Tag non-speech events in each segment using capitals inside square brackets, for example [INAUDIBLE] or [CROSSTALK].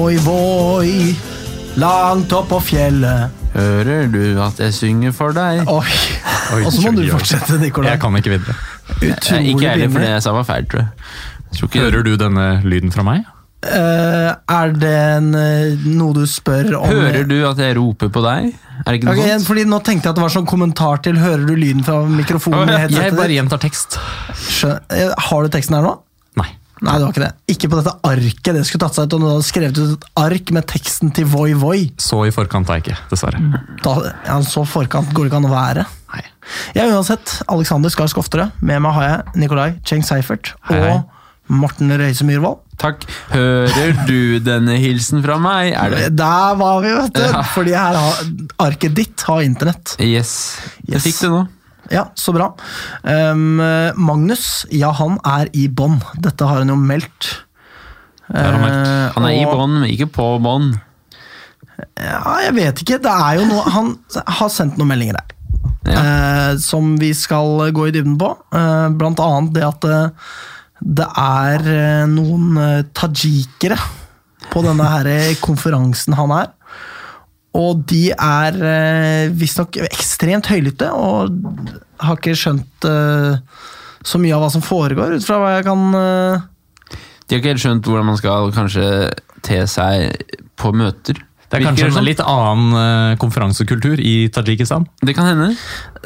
Voi, voi, langt opp på fjellet. Hører du at jeg synger for deg? Oi, Oi, Og så må du fortsette, Nikolai. Jeg kan ikke videre. Eh, Utrolig ikke jeg heller, for det jeg sa var feil, tror jeg. jeg tror ikke Hører du denne lyden fra meg? Uh, er det en, uh, noe du spør om Hører du at jeg roper på deg? Er det ikke noe Ok, sånt? fordi Nå tenkte jeg at det var sånn kommentar til Hører du lyden fra mikrofonen? i Jeg bare gjentar tekst. Skjø- eh, Har du teksten her nå? Nei. Det var ikke det. Ikke på dette arket. Det skulle tatt seg ut om du hadde skrevet ut et ark med teksten til Voi Voi. Så i forkant er jeg ikke, dessverre. Da, ja, så forkant går det ikke an å være. Nei. Ja, uansett. Alexander Skar Skofterød. Med meg har jeg Nikolai Cheng Seifert Hei, hei. og Morten Røise Myhrvold. Takk. Hører du denne hilsen fra meg? Er det Der var vi, vet du! Ja. Fordi her har, arket ditt har internett. Yes. Jeg Yes. fikk det nå. Ja, så bra. Um, Magnus, ja, han er i bånn. Dette har han jo meldt. har han meldt. Eh, Han er i bånn, men ikke på bånd. Ja, jeg vet ikke. Det er jo noe Han har sendt noen meldinger der. Ja. eh, som vi skal gå i dybden på. Eh, blant annet det at det er noen tajikere på denne her konferansen han er. Og de er eh, visstnok ekstremt høylytte og har ikke skjønt eh, så mye av hva som foregår, ut fra hva jeg kan eh, De har ikke helt skjønt hvordan man skal kanskje te seg på møter. Det er kanskje en sånn? litt annen eh, konferansekultur i Tadsjikistan. Det kan hende.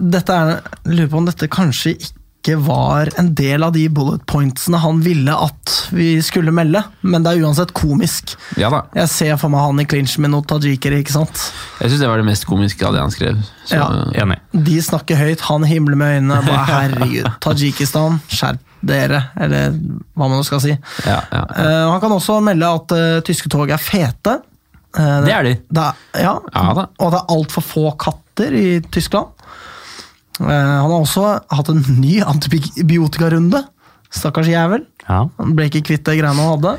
dette er, lurer på om dette kanskje ikke var en del av de bullet pointsene han ville at vi skulle melde, men det er uansett komisk. Ja da. Jeg ser for meg han i clinch med noen tajikere, ikke sant? Jeg syns det var det mest komiske av det han skrev. Så, Ja. Enig. De snakker høyt, han himler med øynene. Bare herregud, [LAUGHS] Tajikistan, skjerp dere, eller hva man nå skal si. ja, ja. Eh, han kan også melde at uh, tyske tog er fete. Eh, Det er de. det er, ja, Ja da. og det er altfor få katter i Tyskland. Eh, han har også hatt en ny antibiotikarunde. Stakkars jævel. Ja. Han ble ikke kvitt det greiene han hadde.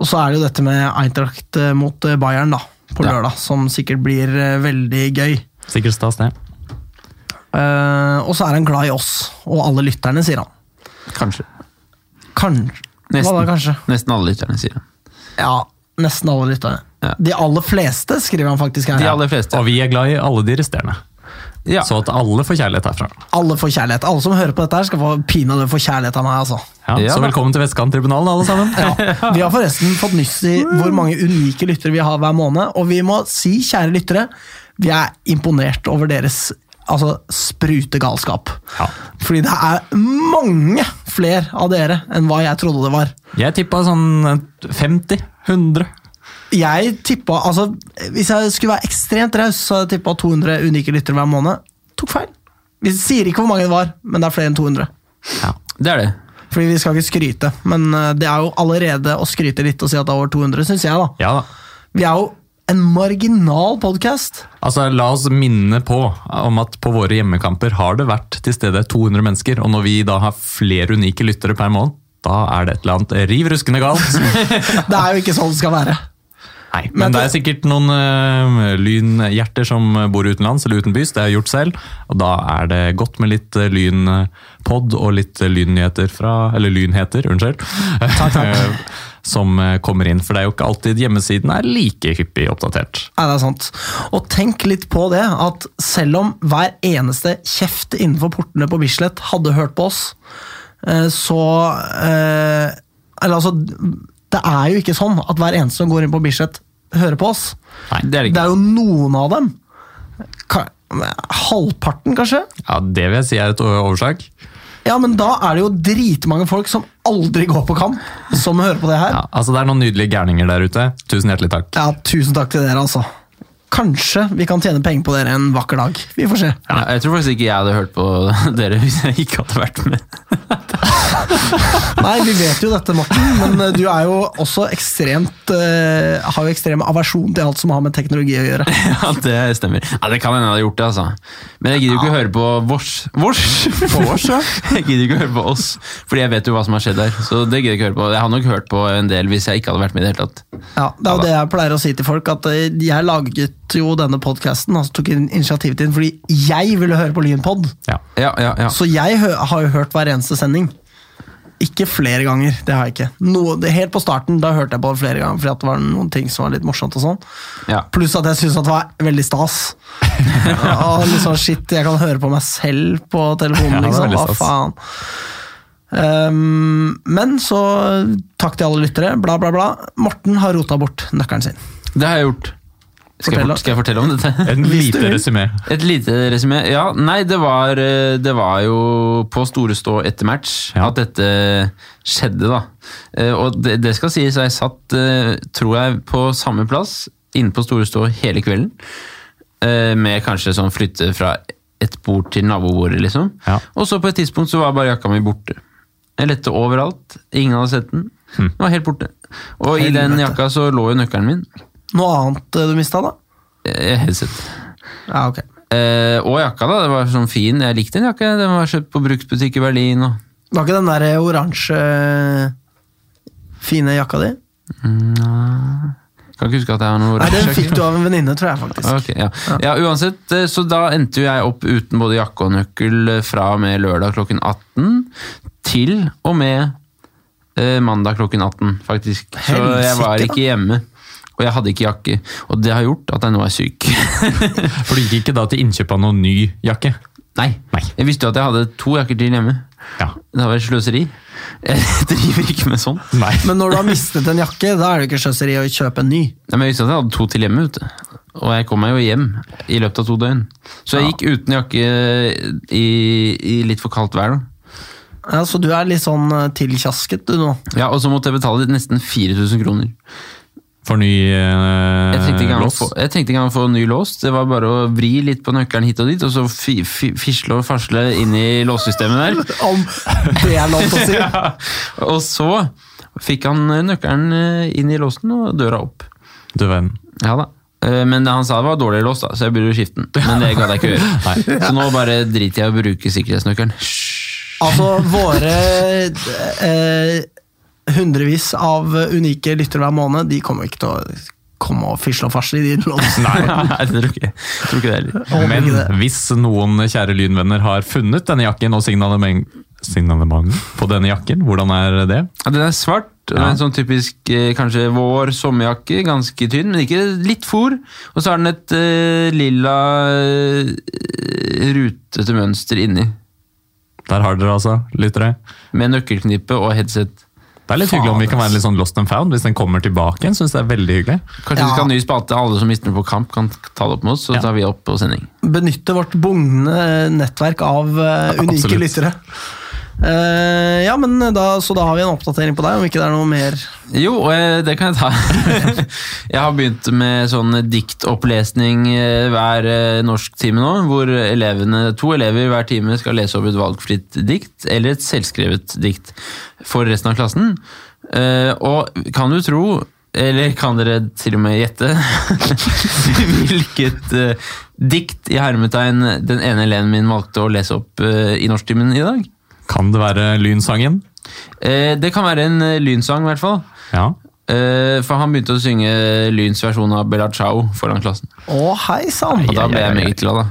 Og så er det jo dette med Eintracht eh, mot eh, Bayern da, på Ja. lørdag, som sikkert blir veldig gøy. Sikkert stas, det. Uh, og så er han glad i oss og alle lytterne, sier han. Kanskje. Kanskje. Hva Nesten. da, kanskje? Nesten alle lytterne sier han. Ja, nesten alle lytterne. Ja. De aller fleste, skriver han faktisk her. De aller fleste. Og vi er glad i alle de resterende. Ja. Så at alle får kjærlighet herfra. Alle får kjærlighet. Alle som hører på dette, her skal få pinadø få kjærlighet av meg. altså. Ja, Ja så da. velkommen til Vestkanttribunalen, alle sammen. Ja, Vi har forresten fått nyss i hvor mange unike lyttere vi har hver måned, og vi må si, kjære lyttere, vi er imponert over deres altså, sprutegalskap. Ja. Fordi det er mange flere av dere enn hva jeg trodde det var. Jeg tippa sånn 50-100. Jeg tippa, altså, Hvis jeg skulle være ekstremt raus, så hadde jeg tippa 200 unike lyttere hver måned. Tok feil. Vi sier ikke hvor mange det var, men det er flere enn 200. Ja. Det er det. Fordi vi skal ikke skryte, men eh, det er jo allerede å skryte litt og si at det er over 200, syns jeg. da. ja da. Vi er jo en marginal podkast. Altså, La oss minne på om at på våre hjemmekamper har det vært til stede 200 mennesker. Og når vi da har flere unike lyttere per måned, da er det et eller annet riv ruskende galt. [LAUGHS] Det er jo ikke sånn det skal være. Nei, Men Men det er sikkert noen uh, lynhjerter som bor utenlands eller utenbys. Det har jeg gjort selv. Og da er det godt med litt uh, lynpod og litt eh, lynnyheter fra Eller lynheter, unnskyld. [LAUGHS] som eh, kommer inn. For det er jo ikke alltid hjemmesiden er like hyppig oppdatert. Nei, det er sant. Og tenk litt på det, at selv om hver eneste kjeft innenfor portene på Bislett hadde hørt på oss, så Eller altså, det er jo ikke sånn at hver eneste som går inn på Bislett, hører på oss. Nei, Det er det Det er jo noen av dem. Ka halvparten, kanskje? Ja, Det vil jeg si er et overslag. Ja, men da er det jo dritmange folk som aldri går på kamp, som hører på det her. Ja, altså Det er noen nydelige gærninger der ute. Tusen hjertelig takk. Ja, tusen takk til dere, altså. Kanskje vi kan tjene penger på dere en vakker dag. Vi får se. Ja, jeg tror faktisk ikke jeg hadde hørt på [LAUGHS] dere hvis jeg ikke hadde vært med. [LAUGHS] Nei, vi vet jo dette, Morten, men eh, du er jo også ekstremt uh, Har jo ekstrem aversjon til alt som har med teknologi å gjøre. [LAUGHS] Ja, det stemmer. Ja, Det kan hende jeg hadde gjort det, altså. Men jeg gidder jo ikke å høre på vårs. Vårs? På vårs, ja. Jeg gidder ikke å høre på oss, fordi jeg vet jo hva som har skjedd der. Så det gidder jeg ikke å høre på. Jeg har nok hørt på en del hvis jeg ikke hadde vært med i det hele tatt. Ja, Det er jo det jeg pleier å si til folk, at eh, jeg laget jo denne podkasten, altså tok initiativ til den fordi jeg ville høre på Lynpod. Ja. Ja, ja, ja. Så jeg har jo hørt hver eneste sending. Ikke flere ganger, det har jeg ikke. Noe, det, helt på starten da hørte jeg på det flere ganger, fordi at det var noen ting som var litt morsomt. og sånn. Ja. Pluss at jeg syntes at det var veldig stas. [LAUGHS] og liksom, shit, jeg kan høre på meg selv på telefonen, Ja, liksom. Hva faen. Um, men så takk til alle lyttere, bla, bla, bla. Morten har rota bort nøkkelen sin. Det har jeg gjort. Skal jeg, skal jeg fortelle om dette? [LAUGHS] En [LAUGHS] lite resumé. resymé. Et lite resymé. Ja, nei, det var, eh, det var jo på store stå etter match Ja. at dette skjedde, da. Eh, Og det, det skal sies, jeg satt, eh, tror jeg, på samme plass inne på store stå hele kvelden. Med kanskje sånn flytte fra et bord til nabobordet, liksom. Ja. Og så på et tidspunkt så var bare jakka mi borte. Jeg lette overalt, ingen hadde sett den. Den var helt borte. Og i den jakka så lå jo nøkkelen min. Noe annet eh, du mista, da? Eh, Headset. Ja, ok. Eh, og jakka, da. Det var sånn fin. Jeg likte den jakka. Den var kjøpt på bruktbutikk i Berlin. Og... Var ikke den der eh, oransje fine jakka di? Kan ikke huske at jeg har noe Nei, Den fikk du av en venninne, tror jeg faktisk. Okay, ja. ja, uansett, så da endte jo jeg opp uten både jakke og nøkkel fra og med lørdag klokken 18 til og med eh, mandag klokken 18, faktisk. Så jeg var ikke hjemme. Og jeg hadde ikke jakke. Og det har gjort at jeg nå er syk. [LAUGHS] For du gikk ikke da til innkjøp av noen ny jakke? Nei. Nei. Jeg visste jo at jeg hadde to jakker til hjemme. Ja. Det var sløseri. Jeg [LAUGHS] driver ikke med sånn. Nei. Men når du har mistet en jakke, da er det ikke sløseri å kjøpe en ny. Nei, men jeg visste at jeg hadde to til hjemme, vet. Og jeg kom meg jo hjem i løpet av to døgn. Så jeg gikk uten jakke i, i litt for kaldt vær. da. Ja, Så du er litt sånn eh, tilkjasket du nå. Ja, Og så måtte jeg betale nesten 4000 kroner. For ny eh, Jeg lås? få, jeg tenkte ikke engang å få ny lås. Det var bare å vri litt på nøkkelen hit og dit, og så fi, fi, fisle og fasle inn i låssystemet der. [LAUGHS] Om det er lov til å si. [LAUGHS] Ja. Og så fikk han nøkkelen eh, inn i låsen og døra opp. Du venn. Ja da. Eh, Men han sa det var dårlig lås, da, så jeg burde skifte den. Men det gadd jeg ikke gjøre. [LAUGHS] Så nå bare driter jeg i å bruke sikkerhetsnøkkelen. Altså, våre eh, hundrevis av unike lyttere hver måned, de kommer ikke til å komme og fisle og fasle i din lås. [LAUGHS] Nei, jeg tror ikke jeg. Tror ikke det heller. Men hvis noen kjære lynvenner har funnet denne jakken og signalement, signalement på denne jakken, hvordan er det? Ja, den er svart. Ja. En sånn typisk eh, kanskje vår sommerjakke. Ganske tynn, men ikke litt for, Og så har den et uh, lilla uh, rutete mønster inni. Der har dere altså, lyttere. Med nøkkelknippe og headset. Det er litt hyggelig om vi kan være litt sånn lost and found hvis den kommer tilbake igjen. Synes det er veldig hyggelig. Kanskje Ja. vi skal ha ny spalte. Alle som mister på kamp, kan ta det opp med oss. Så Ja. tar vi opp på sending. Benytte vårt bugnende nettverk av eh, unike Absolutt. lyttere. Eh, ja, men da, Så da har vi en oppdatering på deg, om ikke det er noe mer Jo, og det kan jeg ta. [LAUGHS] jeg har begynt med sånn diktopplesning eh, hver eh, norsktime nå, hvor elevene, to elever hver time skal lese opp et valgfritt dikt, eller et selvskrevet dikt, for resten av klassen. Uh, Og kan du tro, eller kan dere til og med gjette, [LAUGHS] hvilket uh, dikt i hermetegn den ene eleven min valgte å lese opp uh, i norsktimen i dag? Kan det være lynsangen? Eh, Det kan være en eh, lynsang, i hvert fall. Ja. Eh, For han begynte å synge Lyns versjon av Bella Ciao foran klassen. Å, hei sann! Og da ble jeg ja. meget glad, da.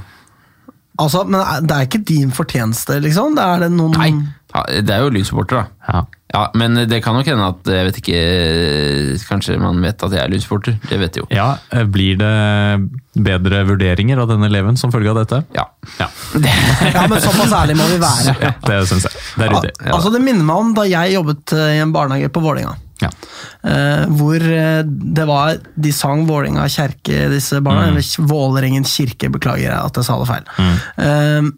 Altså, men det er ikke din fortjeneste, liksom? Det er det noen Nei, ja, det er jo Lyn-supporter, da. ja. Ja, Men det kan nok hende at jeg vet ikke Kanskje man vet at jeg er Lyn-supporter. Det vet jeg jo. Ja, eh, Blir det bedre vurderinger av denne eleven som følge av dette? Ja. Ja, [LAUGHS] Ja, men såpass ærlig må vi være. ja det syns jeg. Det er ryddig. Al altså, Det minner meg om da jeg jobbet eh, i en barnehage på Vålinga. Ja. Uh, hvor det var De sang Vålinga kjerke, disse barna. Eller Vålerengen kirke, beklager jeg at jeg sa det feil. Eh,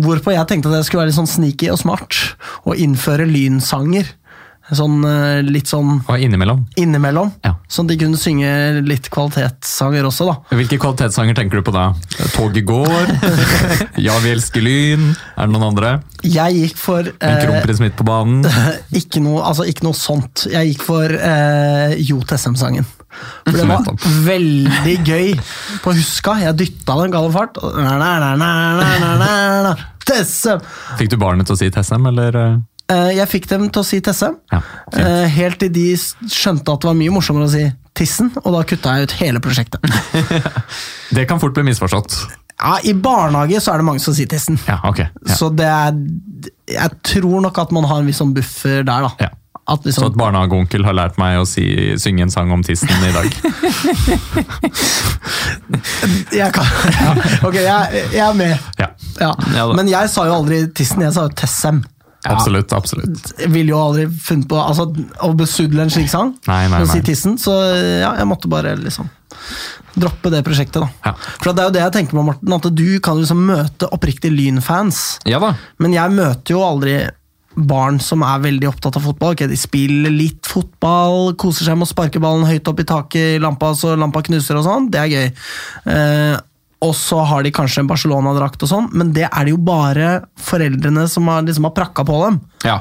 hvorpå jeg tenkte at jeg skulle være litt sånn sneaky og smart og innføre lynsanger. Sånn eh, litt sånn Og innimellom. innimellom. Ja. Sånn at de kunne synge litt kvalitetssanger også, da. Hvilke kvalitetssanger tenker du på da? Toget går? [LAUGHS] Ja, vi elsker lyn? Er det noen andre? Jeg gikk for En eh, kronprins midt på banen? [LAUGHS] ikke, noe, altså, ikke noe sånt. Jeg gikk for eh, Jo Tessem-sangen. For det var veldig gøy på Huska. Jeg dytta den gale fart. na, na, na, na, na, na, na, na. Tessem! Fikk du barnet til å si Tessem, eller? Eh, jeg fikk dem til å si Tessem, Ja, eh, helt til de skjønte at det var mye morsommere å si Tissen, og da kutta jeg ut hele prosjektet. [LAUGHS] Det kan fort bli misforstått. Ja, I barnehage så er det mange som sier tissen. Ja, okay. Ja. Så det er Jeg tror nok at man har en viss sånn buffer der, da. Ja. At Så liksom, at barnehageonkel har lært meg å si, synge en sang om tissen i dag. [LAUGHS] jeg kan, ja, ok, jeg, jeg er med. Ja, Ja. Ja. Men jeg sa jo aldri tissen, jeg sa jo Tessem. absolutt. absolutt. Jeg ville jo aldri funnet på altså, å besudle en slik sang. Nei, nei, nei. å si tissen, så ja, jeg måtte bare liksom droppe det prosjektet, da. Ja. For det er jo det jeg tenker på, Morten, at du kan liksom møte oppriktig Lyn-fans. Ja da. Men jeg møter jo aldri barn som er veldig opptatt av fotball. Ok, de spiller litt fotball, koser seg med å sparke ballen høyt opp i taket i lampa så lampa knuser og sånn. Det er gøy. Eh, og så har de kanskje en Barcelona-drakt og sånn, men det er det jo bare foreldrene som har, liksom har prakka på dem. Ja.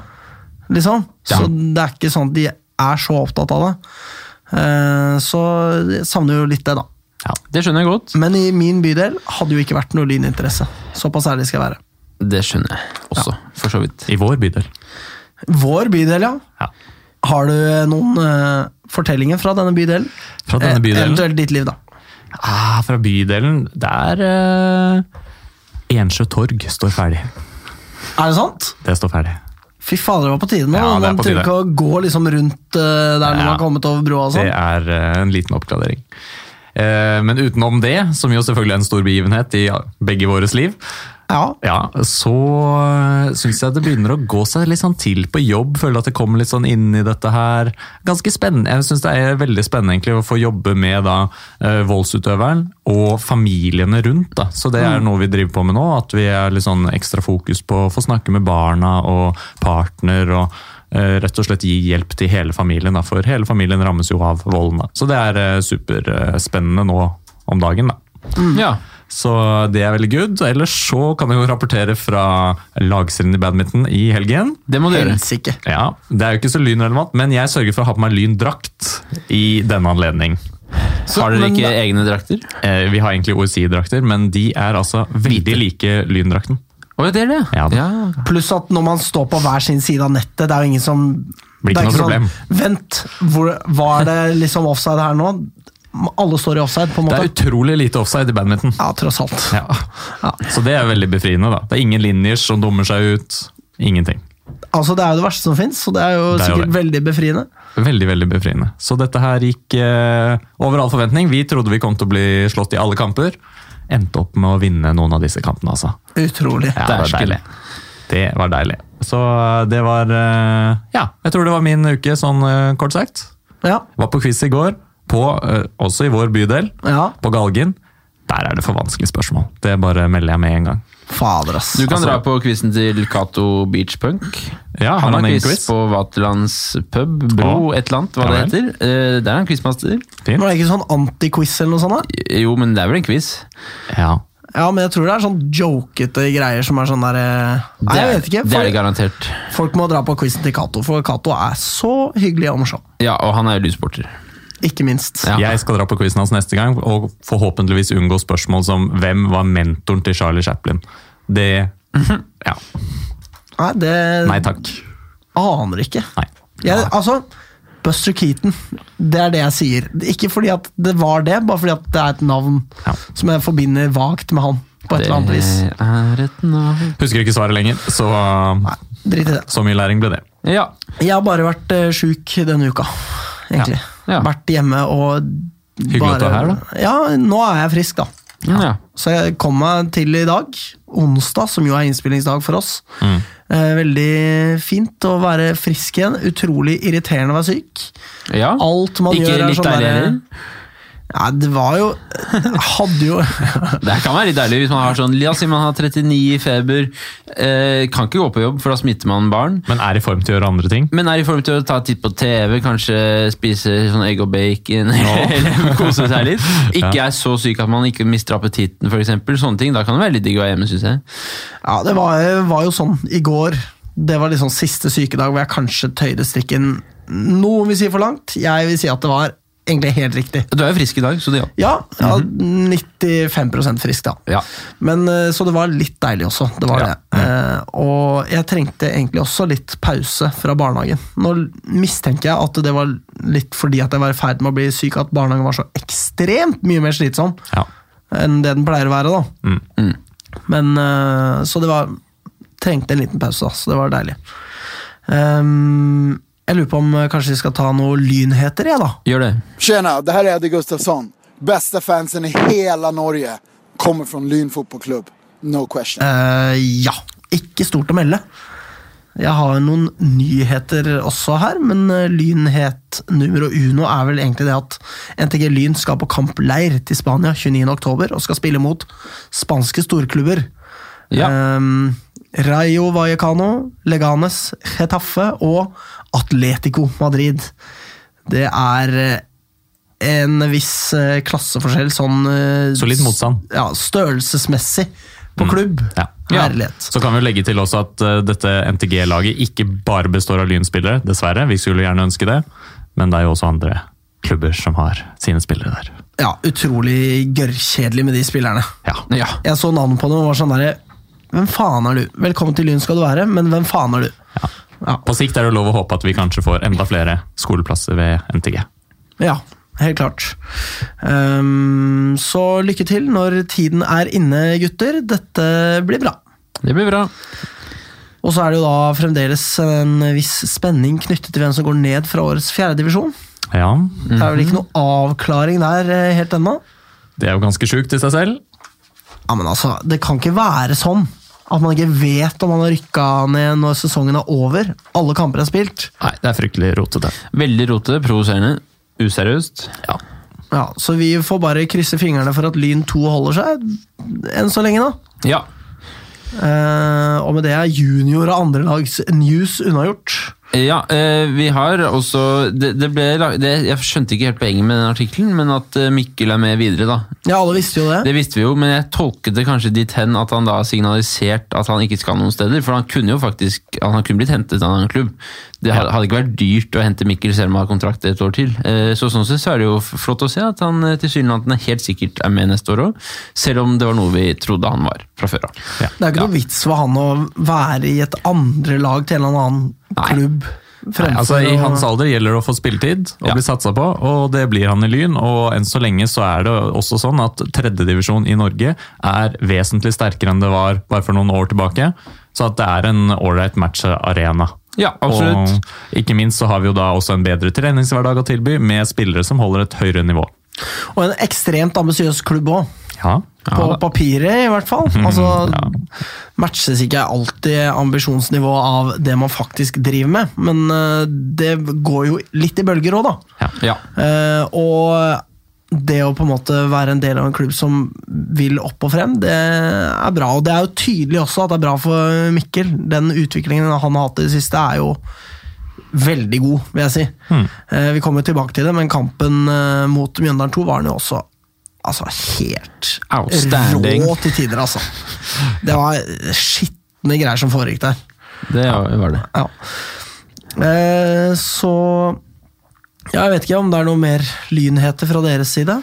Liksom. Ja. Så det er ikke sånn at de er så opptatt av det. Eh, så jeg savner jo litt det, da. Ja. Det skjønner jeg godt. Men i min bydel hadde jo ikke vært noe lyninteresse. Såpass ærlig skal jeg være. Det skjønner jeg også, for så vidt. I vår bydel. Vår bydel, ja. Ja. Har du noen uh, fortellinger fra denne bydelen? Fra denne Eh, bydelen? Eventuelt ditt liv, da. Ah, fra bydelen Der uh, Ensjø torg står ferdig. Er det sant? Det står ferdig. Fy fader, det var på tide nå. Ja, det man trenger ikke å gå liksom rundt uh, der når man har kommet over broa og Det sånn. er uh, en liten oppgradering. Uh, men utenom det, som jo selvfølgelig er en stor begivenhet i begge våres liv, Ja. ja, så syns jeg det begynner å gå seg litt sånn til på jobb. Føler at det kommer litt sånn inn i dette her. Ganske spennende. Jeg syns det er veldig spennende egentlig å få jobbe med da eh, voldsutøveren og familiene rundt. da. Så det er noe vi driver på med nå. At vi er litt sånn ekstra fokus på å få snakke med barna og partner. og eh, Rett og slett gi hjelp til hele familien, da, for hele familien rammes jo av volden. Så det er eh, superspennende nå om dagen. da. Ja. Så det er veldig good. Ellers så kan jeg jo rapportere fra lagserien i badminton i helgen. Det må du gjøre. Ikke. Ja, Det er jo ikke så lynrelevant, men jeg sørger for å ha på meg lyndrakt i denne anledning. Så- Har dere ikke da- egne drakter? Eh, vi har egentlig OSI-drakter, men de er altså veldig like lyndrakten. Oh, det er det? Ja, ja. Pluss at når man står på hver sin side av nettet, det er jo ingen som Blir det er ikke noe sånn, Vent, hvor, var det liksom offside her nå? Alle står i offside, på en måte. Det er utrolig lite offside i badminton. Ja, tross alt. Ja. Så det er veldig befriende. da. Det er ingen linjer som dummer seg ut. Ingenting. Altså, Det er jo det verste som fins, så det er jo Det er jo sikkert veldig befriende. Veldig, veldig befriende. Så dette her gikk eh, over all forventning. Vi trodde vi kom til å bli slått i alle kamper. Endte opp med å vinne noen av disse kampene, altså. Utrolig. Ja, det var deilig. Det var deilig. Så eh, det var eh, Ja, jeg tror det var min uke, sånn eh, kort sagt. Ja. Var på quiz i går, på, eh, også i vår bydel, ja. på Galgen. Der er det for vanskelige spørsmål. Det bare melder jeg med en gang. Fader, ass. Du kan Altså- dra på quizen til Cato Beach Punk. Ja, Han har har quiz quiz? på Vaterlands pub, bro, et eller annet, hva Ja det heter. Uh, Der er han quizmaster. Fint. Var det ikke sånn anti-quiz eller noe sånt? da? Jo, men det er vel en quiz? Ja. Ja, men jeg tror det er sånn jokete greier som er sånn der eh, Nei, jeg vet ikke. Det er det garantert. folk må dra på quizen til Cato, for Cato er så hyggelig og morsom. Ja, og han er jo lyssporter. Ikke minst. Ja. Jeg skal dra på quizen hans neste gang og forhåpentligvis unngå spørsmål som hvem var mentoren til Charlie Chaplin. Det Ja. Nei, det Nei takk. aner ikke. Nei. Jeg, altså, Buster Keaton, det er det jeg sier. Ikke fordi at det var det, bare fordi at det er et navn Ja. som jeg forbinder vagt med han. På et Det eller annet vis. er et navn Husker ikke svaret lenger, så, Nei, drit i det. så mye læring ble det. Ja. Jeg har bare vært uh, sjuk denne uka, egentlig. Ja. Ja. Vært hjemme og Hyggelig at du er her, da. Ja, nå er jeg frisk, da. ja. Så jeg kom meg til i dag, onsdag, som jo er innspillingsdag for oss. Mm. Eh, veldig fint å være frisk igjen. Utrolig irriterende å være syk. ja. Alt man Ikke gjør er sånn derre-? Ja, det var jo Hadde jo [LAUGHS] Det kan være litt deilig hvis man har sånn La oss si man har 39 i feber, eh, kan ikke gå på jobb, for da smitter man barn. Men er i form til å gjøre andre ting. Men er i form til å ta titt på TV, kanskje spise sånn egg og bacon, [LAUGHS] eller kose seg litt. [LAUGHS] Ikke er så syk at man ikke mister appetitten, f.eks. Sånne ting. Da kan det være litt digg å være hjemme, syns jeg. Ja, det var, var jo sånn i går. Det var liksom siste sykedag hvor jeg kanskje tøyde strikken Noen vil si for langt. Jeg vil si at det var egentlig helt riktig. Du er jo frisk i dag, så det ja. Ja, ja 95% frisk, da. Ja. Men eh, Så det var litt deilig også. Det var Ja. det. Eh, og jeg trengte egentlig også litt pause fra barnehagen. Nå mistenker jeg at det var litt fordi at jeg var i ferd med å bli syk, at barnehagen var så ekstremt mye mer slitsom. Ja. enn det den pleier å være. da. Mm. Mm. Men eh, Så det var Trengte en liten pause, da, så det var deilig. Ehm, jeg lurer på om eh, kanskje vi skal ta noen lynheter, jeg, da. Gjør det. Tjena, det her er Eddie Gustafsson. Beste fansen i hele Norge kommer fra Lyn fotballklubb. No question. Uh, ja. Ikke stort å melde. Jeg har noen nyheter også her, men eh, lynhet nummer uno er vel egentlig det at NTG Lyn skal på kampleir til Spania 29.10 og skal spille mot spanske storklubber. Ja. Um, Rayo Vallecano, Leganes, Getafe og Atletico Madrid. Det er eh, en viss eh, klasseforskjell sånn eh, Solid motstand. Ja, størrelsesmessig på klubb. Ja. Herlighet. Så kan vi legge til også at dette NTG-laget ikke bare består av Lyn-spillere, dessverre. Vi skulle gjerne ønske det, men det er jo også andre klubber som har sine spillere der. Ja, utrolig gørrkjedelig med de spillerne. Ja. Ja. Jeg så navnet på dem og var sånn derre Hvem faen er du? Velkommen til Lyn skal du være, men hvem faen er du? Ja, På sikt er det lov å håpe at vi kanskje får enda flere skoleplasser ved NTG. ja helt klart. Um, så lykke til når tiden er inne, gutter. Dette blir bra. Det blir bra. Og så er det jo da fremdeles en viss spenning knyttet til hvem som går ned fra årets fjerdedivisjon. Ja, Det er vel ikke noe avklaring der eh, helt ennå? det er jo ganske sjukt i seg selv. Ja, men altså, det kan ikke være sånn at man ikke vet om man har rykka ned når sesongen er over. Alle kamper er spilt. Nei, det er fryktelig rotete. Veldig rotete, provoserende, useriøst. Ja. Ja, Så vi får bare krysse fingrene for at Lyn 2 holder seg enn så lenge, da. Ja. Eh, og med det er junior- og andrelags news unnagjort. Ja, eh, vi har også det, det ble, det, Jeg skjønte ikke helt poenget med den artikkelen, men at eh, Mikkel er med videre, da. Ja, alle visste jo det. Det visste vi jo, men jeg tolket det kanskje dit hen at han da har signalisert at han ikke skal noen steder. For han kunne jo faktisk han kunne blitt hentet av en annen klubb. Det hadde, hadde ikke vært dyrt å hente Mikkel selv om han har kontrakt et år til. Eh, Så sånn sett så er det jo flott å se at han tilsynelatende helt sikkert er med neste år òg. Selv om det var noe vi trodde han var fra før av. Ja. Det er ikke noe vits for han å være i et andre lag til en eller annen. Klubb. Nei, altså I hans alder gjelder det å få spilletid og Ja. bli satsa på, og det blir han i Lyn. og Enn så lenge så er det også sånn at tredjedivisjon i Norge er vesentlig sterkere enn det var bare for noen år tilbake. Så at det er en ålreit matcharena. Ja, absolutt. Og ikke minst så har vi jo da også en bedre treningshverdag å tilby, med spillere som holder et høyere nivå. Og en ekstremt ambisiøs klubb òg. Ja, På da. papiret, i hvert fall. Altså, ja. Matches ikke alltid ambisjonsnivået av det man faktisk driver med, men eh, det går jo litt i bølger òg, da. Ja. Eh, og det å på en måte være en del av en klubb som vil opp og frem, det er bra. Og det er jo tydelig også at det er bra for Mikkel. Den utviklingen han har hatt i det siste, er jo veldig god, vil jeg si. Eh, vi kommer tilbake til det, men kampen mot Mjøndalen 2 var han jo også altså, helt Outstanding. rå til tider, altså. Det var skitne greier som foregikk der. Det var det. Ja. Eh, så ja, Jeg vet ikke om det er noe mer lynheter fra deres side?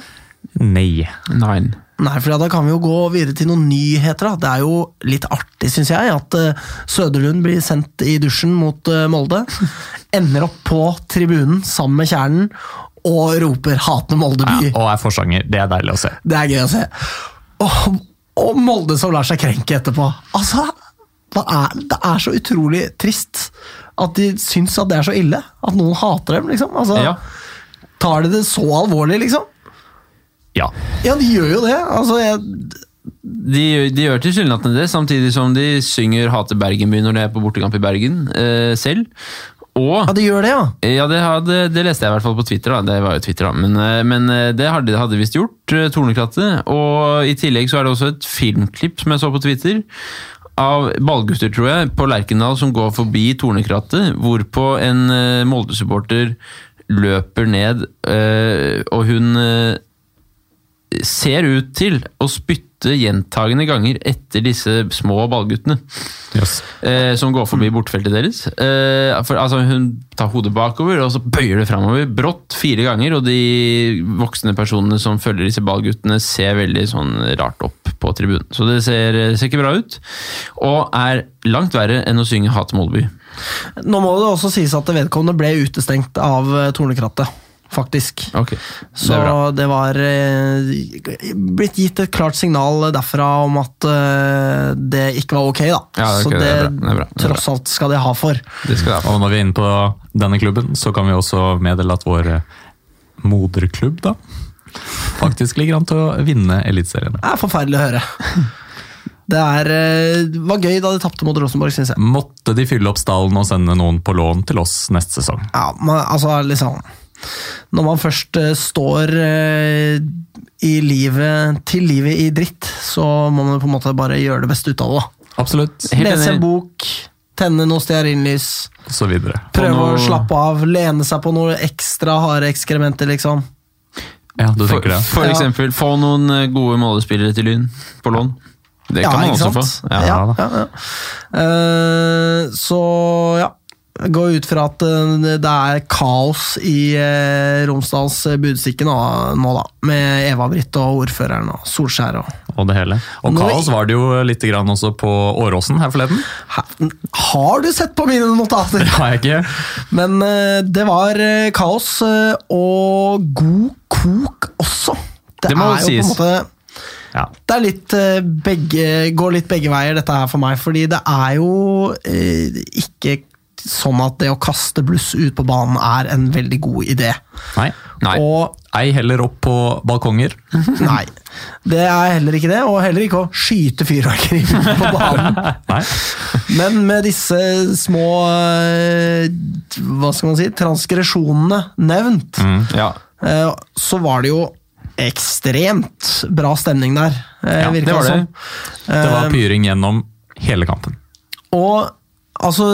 Nei. Nei. Nei, for da kan vi jo gå videre til noen nyheter. da. Det er jo litt artig, syns jeg, at eh, Søderlund blir sendt i dusjen mot eh, Molde. Ender opp på tribunen sammen med Kjernen og roper 'Hatende Molde Ja, og er forsanger. Det er deilig å se. Det er gøy å se. Og, og Molde som lar seg krenke etterpå. Altså, det er, det er så utrolig trist at de syns at det er så ille. At noen hater dem, liksom. Altså, Ja. Tar de det så alvorlig, liksom? Ja. Ja, de gjør jo det. Altså, jeg, De, de gjør tilsynelatende det, samtidig som de synger 'Hater Bergenby' når de er på bortekamp i Bergen eh, selv. Og ja, det gjør det, ja. Ja, det, hadde, det leste jeg i hvert fall på Twitter. da, det var jo Twitter da, Men, eh, men eh, det hadde de hadde visst gjort, eh, Tornekrattet. Og i tillegg så er det også et filmklipp som jeg så på Twitter, av ballgutter, tror jeg, på Lerkendal som går forbi Tornekrattet, hvorpå en uh, Molde-supporter løper ned, uh, og hun uh, ser ut til å spytte gjentagende ganger etter disse små ballguttene Yes. eh, som går forbi bortfeltet deres. Eh, for, altså, hun tar hodet bakover, og så bøyer det framover brått fire ganger. Og de voksne personene som følger disse ballguttene, ser veldig sånn rart opp på tribunen. Så det ser, ser ikke bra ut. Og er langt verre enn å synge 'Hat Molby'. Nå må det også sies at vedkommende ble utestengt av Tornekrattet. Faktisk. Okay. det Så det, var eh, blitt gitt et klart signal derfra om at eh, det ikke var ok, da. Ja, så det tross alt skal de ha for. Det skal jeg. Og når vi er inne på denne klubben, så kan vi også meddele at vår eh, moderklubb da, faktisk ligger an til å vinne Eliteserien. Det er forferdelig å høre. Det er, eh, var gøy da de tapte mot Rosenborg, syns jeg. Måtte de fylle opp stallen og sende noen på lån til oss neste sesong. Ja, men altså liksom Når man først eh, står eh, i livet til livet i dritt, så må man på en måte bare gjøre det beste ut av det. Absolutt. Helt Lese en bok, tenne noe stearinlys, prøve noe- å slappe av, lene seg på noe ekstra harde ekskrementer, liksom. Ja, du tenker det. for Ja. eksempel, få noen eh, gode målespillere til Lyn på lån. Det kan man ikke også få. sant? Ja. Ja, ja, ja. Uh, så ja. Går ut fra at eh, det er kaos i eh, Romsdals budstikke nå, nå, da. Med Eva-Britt og ordføreren og Solskjær og Og det hele. Og Nå- kaos var det jo litt grann også på Åråsen her forleden. Har du sett på mine notater? Det har jeg ikke. Men eh, det var eh, kaos, eh, og god kok også. Det må er jo sies. på en måte Ja. Det litt eh, begge, går litt begge veier, dette her for meg. Fordi det er jo eh, ikke sånn at det å kaste bluss ut på banen er en veldig god idé. Nei. Nei. Og Ei heller opp på balkonger. [LAUGHS] nei, det er heller ikke det. Og heller ikke å skyte fyrverkeri [LAUGHS] på banen. [LAUGHS] Nei. Men med disse små eh, hva skal man si, transgresjonene nevnt, Ja. eh, så var det jo ekstremt bra stemning der. eh, Ja, det var det. som. Det var pyring gjennom hele kampen. Og altså,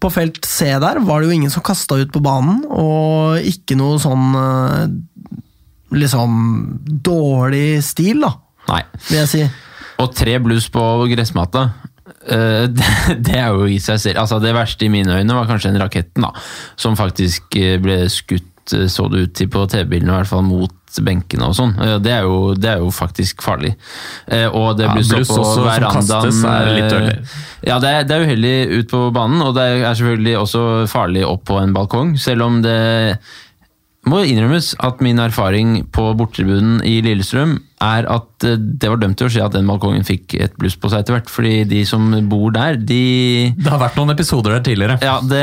på felt C der var det jo ingen som kasta ut på banen, og ikke noe sånn eh, liksom dårlig stil, da, Nei. vil jeg si. Og tre bluss på gressmatta. eh, [LAUGHS] det, det er jo i seg selv Altså Det verste i mine øyne var kanskje den raketten, da. Som faktisk eh, ble skutt, så det ut til på TV-bildene, i hvert fall mot benkene og sånn. Eh, Det, det er jo faktisk farlig. Eh, Og det Ja, så på verandaen er eh. Ja, det er, det er uheldig ut på banen, og det er selvfølgelig også farlig opp på en balkong. Selv om det må innrømmes at min erfaring på bortetribunen i Lillestrøm er at eh, det var dømt til å skje at den balkongen fikk et bluss på seg etter hvert. Fordi de som bor der, de Det har vært noen episoder der tidligere. ja, det,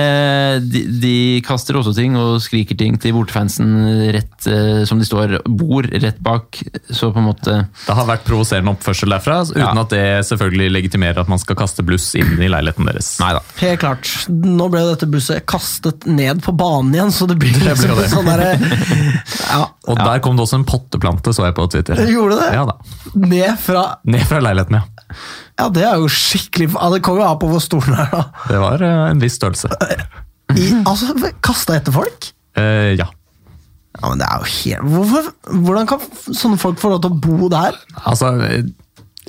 de, de kaster også ting og skriker ting til bortefansen rett eh, som de står, bor rett bak. Så på en måte Det har vært provoserende oppførsel derfra, uten Ja. at det selvfølgelig legitimerer at man skal kaste bluss inn i leiligheten deres. Neida. Helt klart. Nå ble dette busset kastet ned på banen igjen, så det blir ble liksom det. sånn derre [LAUGHS] Ja, Og der kom det også en potteplante, så jeg på Twitter. Gjorde det? Ja da. Ned fra Ned fra leiligheten, ja. Ja, det er jo skikkelig ja, Det kommer jo an på hvor stor den er, da. Det var uh, en viss størrelse. I, altså, kasta etter folk? Uh, ja. Ja, men det er jo helt Hvorfor, Hvordan kan sånne folk få lov til å bo der? Altså,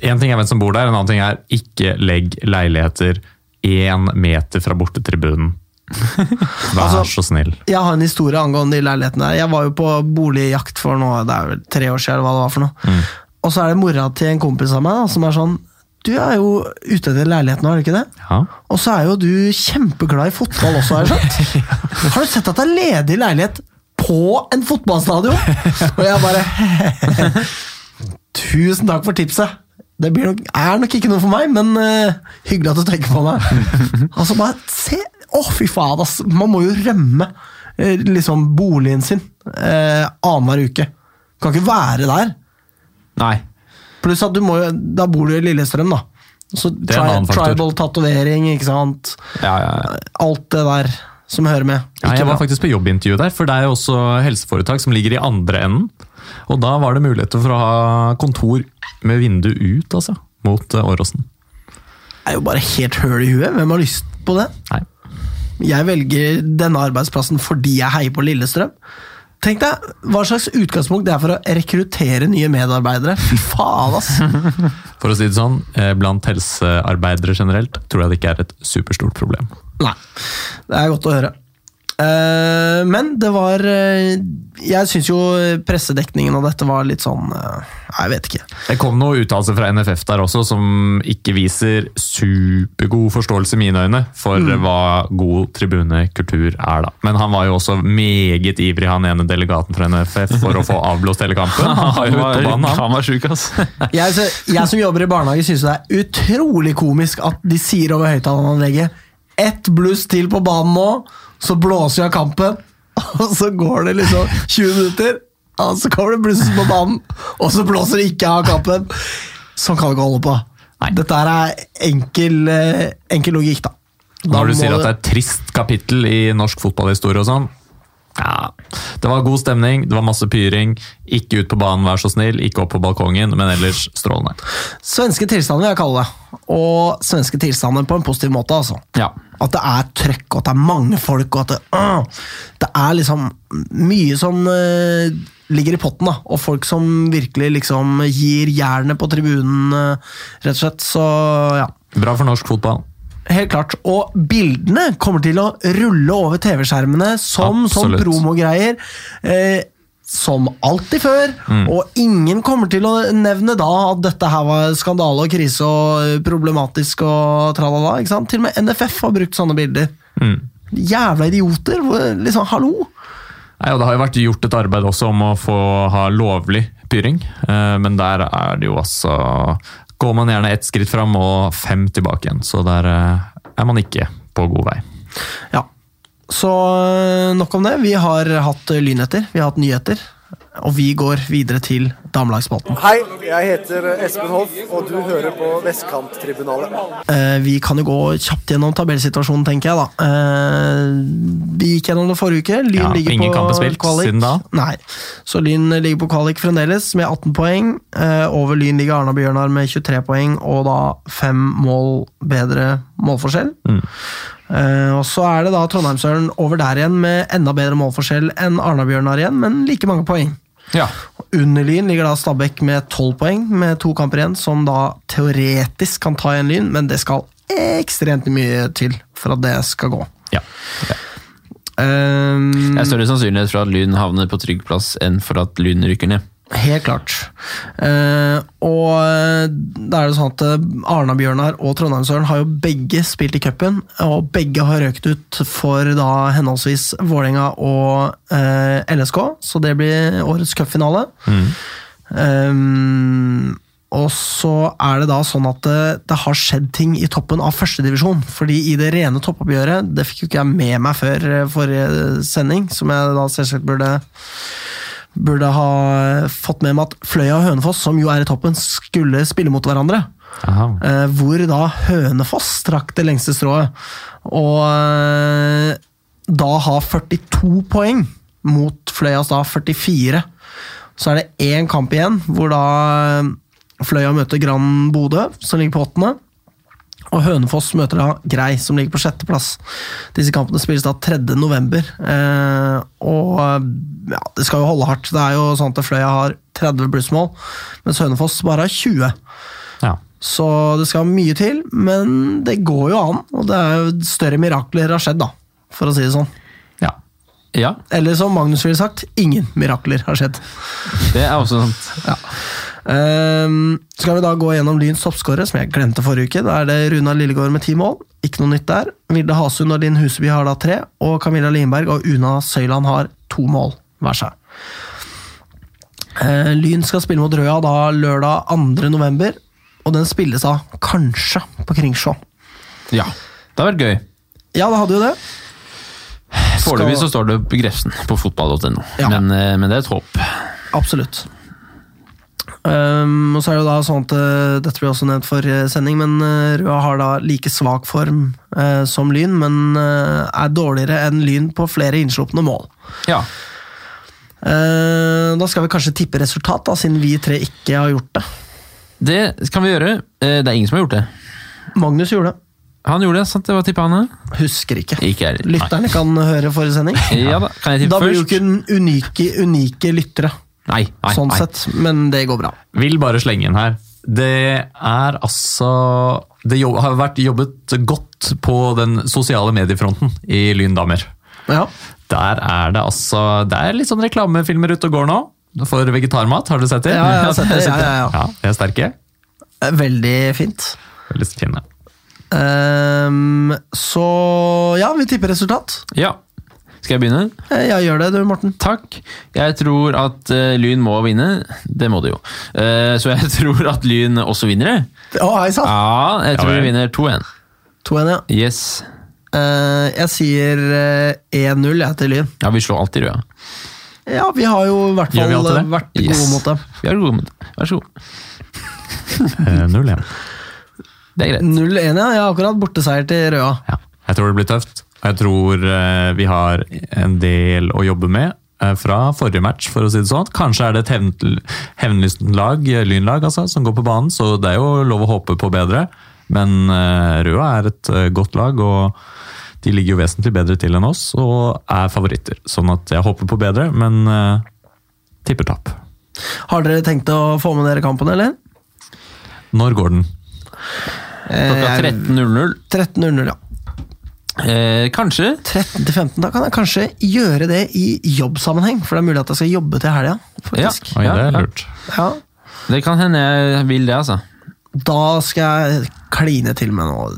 én ting er hvem som bor der, en annen ting er ikke legg leiligheter én meter fra bortetribunen. Vær Altså- så snill. Jeg har en historie angående de leilighetene der. Jeg var jo på boligjakt for noe, det er vel tre år siden, eller hva det var for noe. Og så er det mora til en kompis av meg da, som er sånn Du er jo ute etter leilighet nå, er du ikke det? Ja. Og så er jo du kjempeglad i fotball også, har jeg skjønt? Har du sett at det er ledig leilighet på en fotballstadion? [LAUGHS] Og jeg bare [LAUGHS] Tusen takk for tipset! Det blir nok, er nok ikke noe for meg, men uh, hyggelig at du tenker på meg. [LAUGHS] Altså, bare se Å, fy faen, ass! Man må jo rømme uh, liksom boligen sin uh, annenhver uke. Kan ikke være der. Nei. Pluss at du må jo Da bor du i Lillestrøm, da. Så tri annen faktor. tribal tatovering, ikke sant. Ja, ja, ja. Alt det der som hører med. Ikke jeg var bra. faktisk på jobbintervju der, for det er jo også helseforetak som ligger i andre enden. Og da var det muligheter for å ha kontor med vindu ut, altså. Mot eh, Åråsen. Det er jo bare helt høl i huet. Hvem har lyst på det? Nei. Jeg velger denne arbeidsplassen fordi jeg heier på Lillestrøm. Tenk deg hva slags utgangspunkt det er for å rekruttere nye medarbeidere. Fy faen, ass! [LAUGHS] For å si det sånn, eh, blant helsearbeidere generelt tror jeg det ikke er et superstort problem. Nei, det er godt å høre. Eh, men det var eh, Jeg syns jo pressedekningen av dette var litt sånn eh, Jeg vet ikke. Det kom noen uttalelser fra NFF der også som ikke viser supergod forståelse i mine øyne for hva god tribunekultur er. da. Men han var jo også meget ivrig, han ene delegaten fra NFF, for å få [LAUGHS] avblåst hele kampen. Han var banen, han. han var syk, ass. [LAUGHS] Jeg, så, jeg som jobber i barnehage, syns det er utrolig komisk at de sier over høyttaleranlegget ett bluss til på banen nå, så blåser vi av kampen. [LAUGHS] Og så går det liksom 20 minutter, og så kommer det bluss på banen, og så blåser det ikke av kampen. Sånn kan vi ikke holde på. Dette er enkel, eh, enkel logikk, da. Da Når du sier at det det- er et trist kapittel i norsk fotballhistorie og sånn. Ja, Det var god stemning, det var masse pyring. Ikke ut på banen, vær så snill. Ikke opp på balkongen, men ellers strålende. Svenske tilstander vil jeg kalle det. Og svenske tilstander på en positiv måte, altså. Ja. At det er trøkk, og at det er mange folk, og at det, øh, det er liksom mye som øh, ligger i potten, da. Og folk som virkelig liksom gir jernet på tribunen, øh, rett og slett. Så ja. Bra for norsk fotball. Helt klart. Og bildene kommer til å rulle over TV-skjermene som, som promogreier. Eh, som alltid før. Og ingen kommer til å nevne da at dette her var skandale og krise og problematisk og tralala. ikke sant? Til og med NFF har brukt sånne bilder. Jævla idioter! Liksom, hallo! Nei, og Det har jo vært gjort et arbeid også om å få ha lovlig pyring, eh, men der er det jo altså Går man gjerne ett skritt fram og fem tilbake igjen, så der eh, er man ikke på god vei. Ja. Så øh, nok om det. Vi har hatt lynheter, vi har hatt nyheter. Og vi går videre til damelagsspalten. Hei, jeg heter Espen Hoff, og du hører på Vestkanttribunalet. Eh, vi kan jo gå kjapt gjennom tabellsituasjonen, tenker jeg. da. Eh, vi gikk gjennom det forrige uke. Lyn Ja, ligger ingen på spilt kvalik. siden da. Nei. Så Lyn ligger på kvalik fremdeles, med 18 poeng. Eh, over Lyn ligger Arna-Bjørnar med 23 poeng, og da fem mål bedre målforskjell. Mm. Uh, og så er det da Trondheimsøren over der igjen, med enda bedre målforskjell enn Arna-Bjørnar igjen, men like mange poeng. Ja. Under Lyn ligger da Stabæk med 12 poeng, med to kamper igjen, som da teoretisk kan ta igjen Lyn, men det skal ekstremt mye til for at det skal gå. Ja. Ehm, Det er større sannsynlighet for at Lyn havner på trygg plass enn for at Lyn rykker ned. Helt klart. Eh, og eh, da er det sånn at eh, Arna-Bjørnar og Trondheimsøren har jo begge spilt i cupen, og begge har røkt ut for da henholdsvis Vålerenga og eh, LSK, så det blir årets cupfinale. Ehm, og så er det da sånn at det, det har skjedd ting i toppen av førstedivisjon. Fordi i det rene toppoppgjøret, det fikk jo ikke jeg med meg før eh, forrige sending, som jeg da selvsagt burde burde ha fått med meg at Fløya og Hønefoss, som jo er i toppen, skulle spille mot hverandre. Aha. Eh, hvor da Hønefoss trakk det lengste strået. Og eh, da har 42 poeng mot Fløyas da 44. Så er det én kamp igjen, hvor da eh, Fløya møter Grand Bodø, som ligger på åttende. Og Hønefoss møter da Grei, som ligger på sjetteplass. Disse kampene spilles da 3. november. Eh, og ja, det skal jo holde hardt. Det er jo sånn at Fløya har 30 plussmål, mens Hønefoss bare har 20. Ja. Så det skal mye til, men det går jo an. Og det er jo større mirakler har skjedd, da, for å si det sånn. ja. Ja, Eller som Magnus ville sagt, ingen mirakler har skjedd. det er også sant. Ja. Ehm, skal vi da gå gjennom Lyns toppskårere, som jeg glemte forrige uke. Da er det Runa Lillegård med ti mål. Ikke noe nytt der. Vilde Hasund og Linn Huseby har da tre, og Camilla Lindberg og Una Søyland har to mål hver seg. Uh, Lyn skal spille mot Røa da lørdag 2. november, og den spilles da kanskje på Kringsjå. Ja, det har vært gøy. Ja, det hadde jo det. Foreløpig så står det på Grefsen på fotball.no, Ja. men, eh, men det er et håp. Absolutt. Um, og så er det jo da sånn at uh, Dette blir også nevnt for sending, men uh, Røa har da like svak form uh, som Lyn, men er dårligere enn Lyn på flere innslupne mål. Ja, Uh, da skal vi kanskje tippe resultat, da, siden vi tre ikke har gjort det. det kan vi gjøre. Eh, Det er ingen som har gjort det. Magnus gjorde det. Han gjorde det, sant? Det var tippet han. Husker ikke. Ikke. Lytterne kan høre forrige sending. [LAUGHS] Ja da, kan jeg tippe Da blir jo ikke unike, unike lyttere, Nei, nei, sånn nei. sett, men det går bra. Vil bare slenge inn her. Det er altså Det har vært jobbet godt på den sosiale mediefronten i Lyn damer. Ja. Der er det altså Det er litt sånn reklamefilmer ute og går nå. For vegetarmat, har du sett det? Ja, jeg har [LAUGHS] sett det. Ja, ja, ja. ja de er sterke. Eh, Veldig fint. Veldig fine. Um, så ja, vi tipper resultat. Ja. Skal jeg begynne? Eh, Ja, gjør det du, Morten. Takk. Jeg tror at uh, Lyn må vinne. Det må de jo. Uh, så jeg [LAUGHS] tror at Lyn også vinner det. Å, hei sann! Ja, jeg tror ja, de vinner 2-1. 2-1, ja. Yes. Uh, jeg sier eh, 1-0 jeg til Lyn. Ja, vi slår alltid røde. Ja, vi har jo i hvert fall vært gode Yes. gode mot dem. Vi er gode mot dem. Vær så god. [LAUGHS] Eh, Null igjen. Det er greit. 0-1, ja. Jeg har akkurat borteseier til Røa. Ja. Jeg tror det blir tøft. Jeg tror eh, vi har en del å jobbe med eh, fra forrige match, for å si det sånn. Kanskje er det et hevn- lag, lynlag, altså, som går på banen, så det er jo lov å håpe på bedre. Men eh, Røa er et godt lag, og de ligger jo vesentlig bedre til enn oss, og er favoritter. Sånn at jeg håper på bedre, men uh, tipper tap. Har dere tenkt å få med dere kampen, eller? Når går den? Klokka Eh, 13.00. 13.00, ja. Eh, kanskje. 13-15, Da kan jeg kanskje gjøre det i jobbsammenheng, for det er mulig at jeg skal jobbe til helga. faktisk. Oi, Ja, det er lurt. Ja. Det kan hende jeg vil det, altså. Da skal jeg kline til med noe.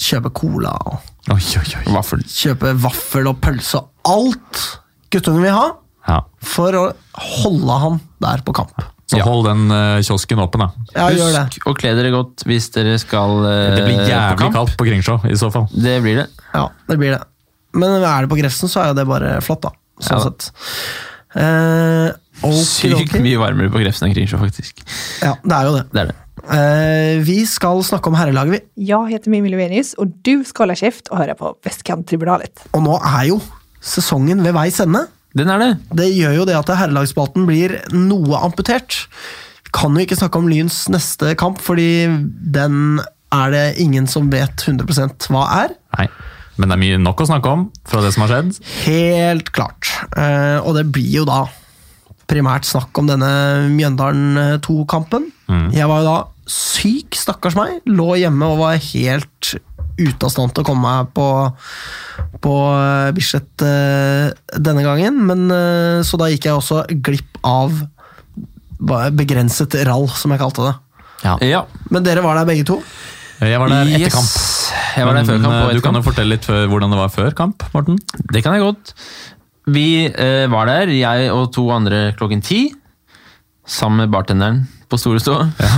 Kjøpe cola og oi, oi. Vaffel. kjøpe vaffel og pølse og alt guttungen vil ha, Ja. for å holde han der på kamp. Så Ja. hold den uh, kiosken åpen, da. Ja, gjør det. Husk å kle dere godt hvis dere skal uh, Det blir jævlig på kaldt på Kringsjå, i så fall. Det blir det. Ja, det blir det. Men er det på Grefsen, så er jo det bare flott, da. Sånn Ja da. sett. Eh, Sykt okay. mye varmere på Grefsen enn Kringsjå, faktisk. Ja, det er jo det. Det er det. Eh, vi skal snakke om herrelaget, vi. Jeg heter Mimmi Lovenius og du skal holde kjeft og høre på Västkanttribunalet. Og nå er jo sesongen ved veis ende. Den er det. Det gjør jo det at herrelagsspalten blir noe amputert. Kan jo ikke snakke om Lyns neste kamp, fordi den er det ingen som vet 100% hva er. Nei. Men det er mye nok å snakke om fra det som har skjedd. Helt klart. Eh, og det blir jo da primært snakk om denne Mjøndalen 2-kampen. Jeg var jo da syk, stakkars meg. Lå hjemme og var helt ute av stand til å komme meg på, på eh, Bislett eh, denne gangen. Men, eh, så da gikk jeg også glipp av begrenset rall, som jeg kalte det. Ja. Men dere var der begge to. Jeg var der etter Yes. kamp. Jeg var der før kamp du kan jo fortelle litt før, hvordan det var før kamp, Morten. Det kan jeg godt. Vi eh, var der, jeg og to andre klokken ti. Sammen med bartenderen på Storestå. Ja.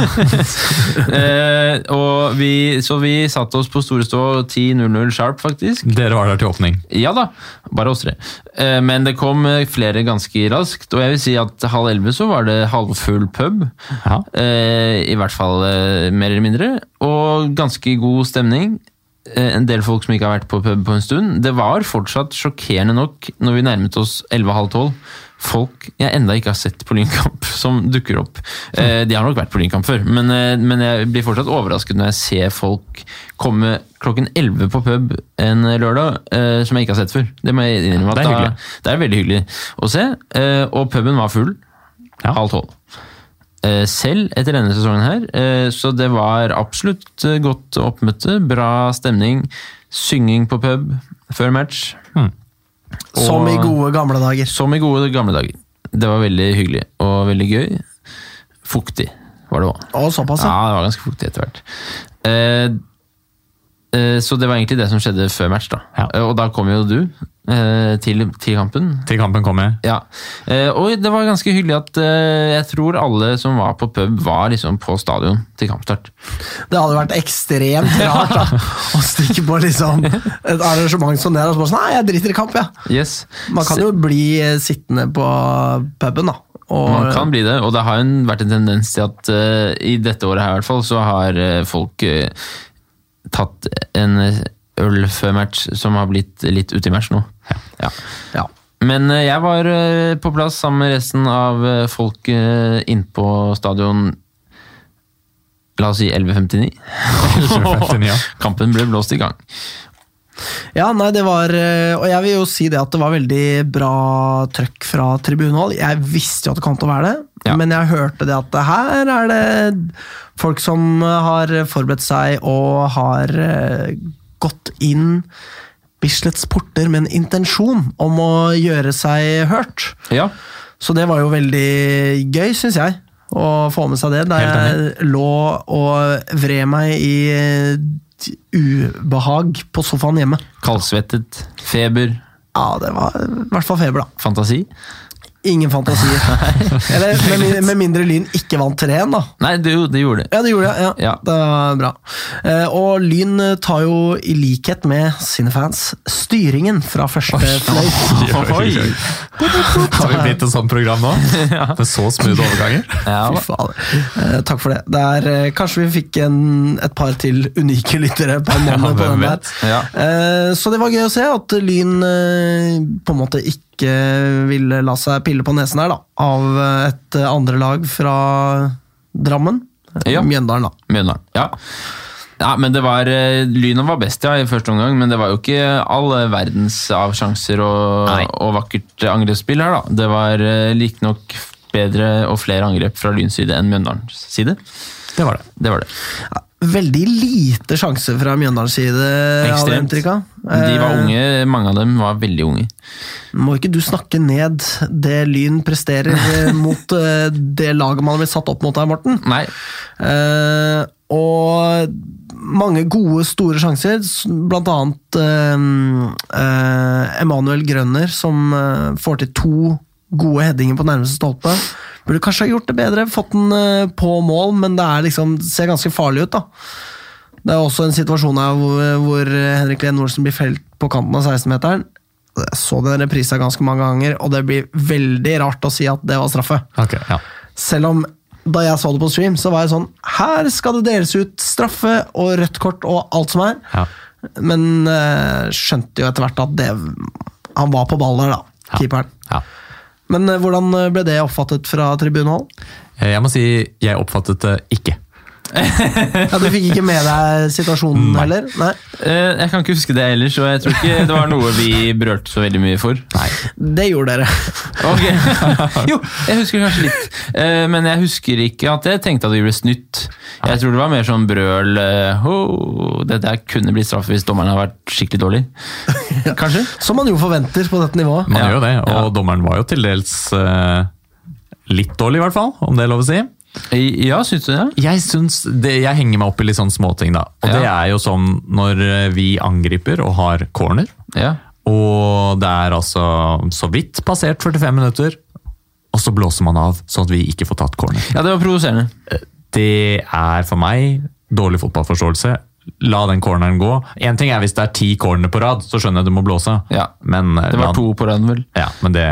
[LAUGHS] eh, vi, så vi satte oss på Storestå 10.00 sharp, faktisk. Dere var der til åpning. Ja da, bare oss tre. Eh, Men det kom eh, flere ganske raskt, og jeg vil si at halv elleve så var det halvfull pub. Ja. Eh, I hvert fall eh, mer eller mindre. Og ganske god stemning. Eh, En del folk som ikke har vært på pub på en stund. Det var fortsatt sjokkerende nok når vi nærmet oss 11.30 12 folk jeg enda ikke har sett på Lynkamp, som dukker opp. Eh, De har nok vært på Lynkamp før, men, eh, men jeg blir fortsatt overrasket når jeg ser folk komme klokken 11 på pub en lørdag, eh, som jeg ikke har sett før. Det må jeg innrømme. at Det er da- Det er veldig hyggelig å se. Og puben var full. Ja. Halv tolv. Selv etter denne sesongen her, så det var absolutt godt oppmøte. Bra stemning. Synging på pub før match. Som i gode gamle dager. Som i gode gamle dager. Det var veldig hyggelig og veldig gøy. Fuktig var det òg. Såpass, Ja, det var ganske fuktig etter hvert. Eh, så det var egentlig det som skjedde før match, da. Ja. Eh, Og da kom jo du eh, til, til kampen. Til kampen kom jeg. Ja, eh, og det var ganske hyggelig at eh, jeg tror alle som var på pub, var liksom på stadion til kampstart. Det hadde vært ekstremt rart da, [LAUGHS] å stikke på liksom et arrangement som det. Og så bare sånn, Nei, jeg driter i kamp, jeg. Yes. Man kan jo bli eh, sittende på puben, da. Og, Man kan bli det, og det har jo vært en tendens til at uh, i dette året her i hvert fall, så har uh, folk eh, tatt en øl før match som har blitt litt ute i match nå. Ja. ja. Men eh, jeg var eh, på plass sammen med resten av eh, folk eh, på stadion La oss si 11.59. 11.59, [LAUGHS] ja. [LAUGHS] Kampen ble blåst i gang. Ja, nei, det var eh, Og jeg vil jo si det at det var veldig bra trøkk fra tribunal. Jeg visste jo at det kom til å være det, Ja. men jeg hørte det at her er det folk som har forberedt seg og har eh, gått inn Bislett porter med en intensjon om å gjøre seg hørt. Ja. Så det var jo veldig gøy, syns jeg, å få med seg det. Da jeg lå og vred meg i eh, ubehag på sofaen hjemme. Kaldsvettet, feber, Ja, det var i hvert fall feber, da. fantasi. Ingen fantasi. [LAUGHS] Eller med, med mindre Lyn ikke vant 3-1, da. Nei, det, det gjorde de. Ja, det gjorde de. Ja. Ja. Det var bra. Eh, og Lyn tar jo, i likhet med sine fans, styringen fra første fløyt. Har vi blitt et sånt program nå? [LAUGHS] Med så smooth overganger? Ja, Fy fader. Eh, takk for det. det er, eh, kanskje vi fikk en, et par til unike lyttere på en Ja, måned på den der. Ja. Eh, så det var gøy å se at Lyn på en måte ikke ville la seg pille på nesen her, da. Av eh, et eh, andre lag fra Drammen. Eh, Ja. Mjøndalen, da. Mjøndalen. Ja. ja, men det var Lyna Lynet var best ja, i første omgang, men det var jo ikke all verdens av sjanser og, og vakkert angrepsspill her, da. Det var uh, like nok bedre og flere angrep fra Lyns side enn Mjøndalens side. Det var det. Det var det. Veldig lite sjanse fra Mjøndalens side. Ekstremt. De var Eh, unge, mange av dem var veldig unge. Må ikke du snakke ned det Lyn presterer [LAUGHS] eh, mot eh, det laget man har blitt satt opp mot her, Morten? Nei, Uh, og mange gode, store sjanser, blant annet uh, uh, Emanuel Grønner, som får til to gode headinger på nærmeste stolpe. Burde kanskje ha gjort det bedre, fått den eh, på mål, men det er liksom, ser ganske farlig ut. da. Det er også en situasjon her hvor, hvor Henrik Lehn Olsen blir felt på kanten av 16-meteren. Jeg så den reprisa ganske mange ganger, og det blir veldig rart å si at det var straffe. Okay, ja. Selv om da jeg så det på stream, så var jeg sånn Her skal det deles ut straffe og rødt kort og alt som er. Ja. Men eh, skjønte jo etter hvert at det Han var på ball der, da. Keeperen. ja. Men eh, hvordan ble det oppfattet fra tribunehold? Eh, Jeg må si jeg oppfattet det ikke. Ja, Du fikk ikke med deg situasjonen heller? Nei. eh, jeg kan ikke huske det ellers, og jeg tror ikke det var noe vi brølte så veldig mye for. Nei. Det gjorde dere. Ok. [LAUGHS] Jo, jeg husker kanskje litt. Eh, Men jeg husker ikke at jeg tenkte at vi ble snytt. Jeg tror det var mer sånn brøl eh, oh, Det der kunne blitt straff hvis dommeren har vært skikkelig dårlig. [LAUGHS] Kanskje? Som man jo forventer på dette nivået. Man Ja. gjør jo det, og Ja. dommeren var jo til dels litt dårlig, i hvert fall, om det er lov å si. Ja, syns du det? Jeg synes det, jeg henger meg opp i litt sånn småting, da. Og Ja. det er jo sånn når eh, vi angriper og har corner, Ja. og det er altså så vidt passert 45 minutter, og så blåser man av sånn at vi ikke får tatt corner. ja, det var provoserende. Det er for meg dårlig fotballforståelse. La den corneren gå. En ting er hvis det er ti corner på rad, så skjønner jeg du må blåse. Ja. Men, eh, Det var den- to på raden, vel. Ja, men det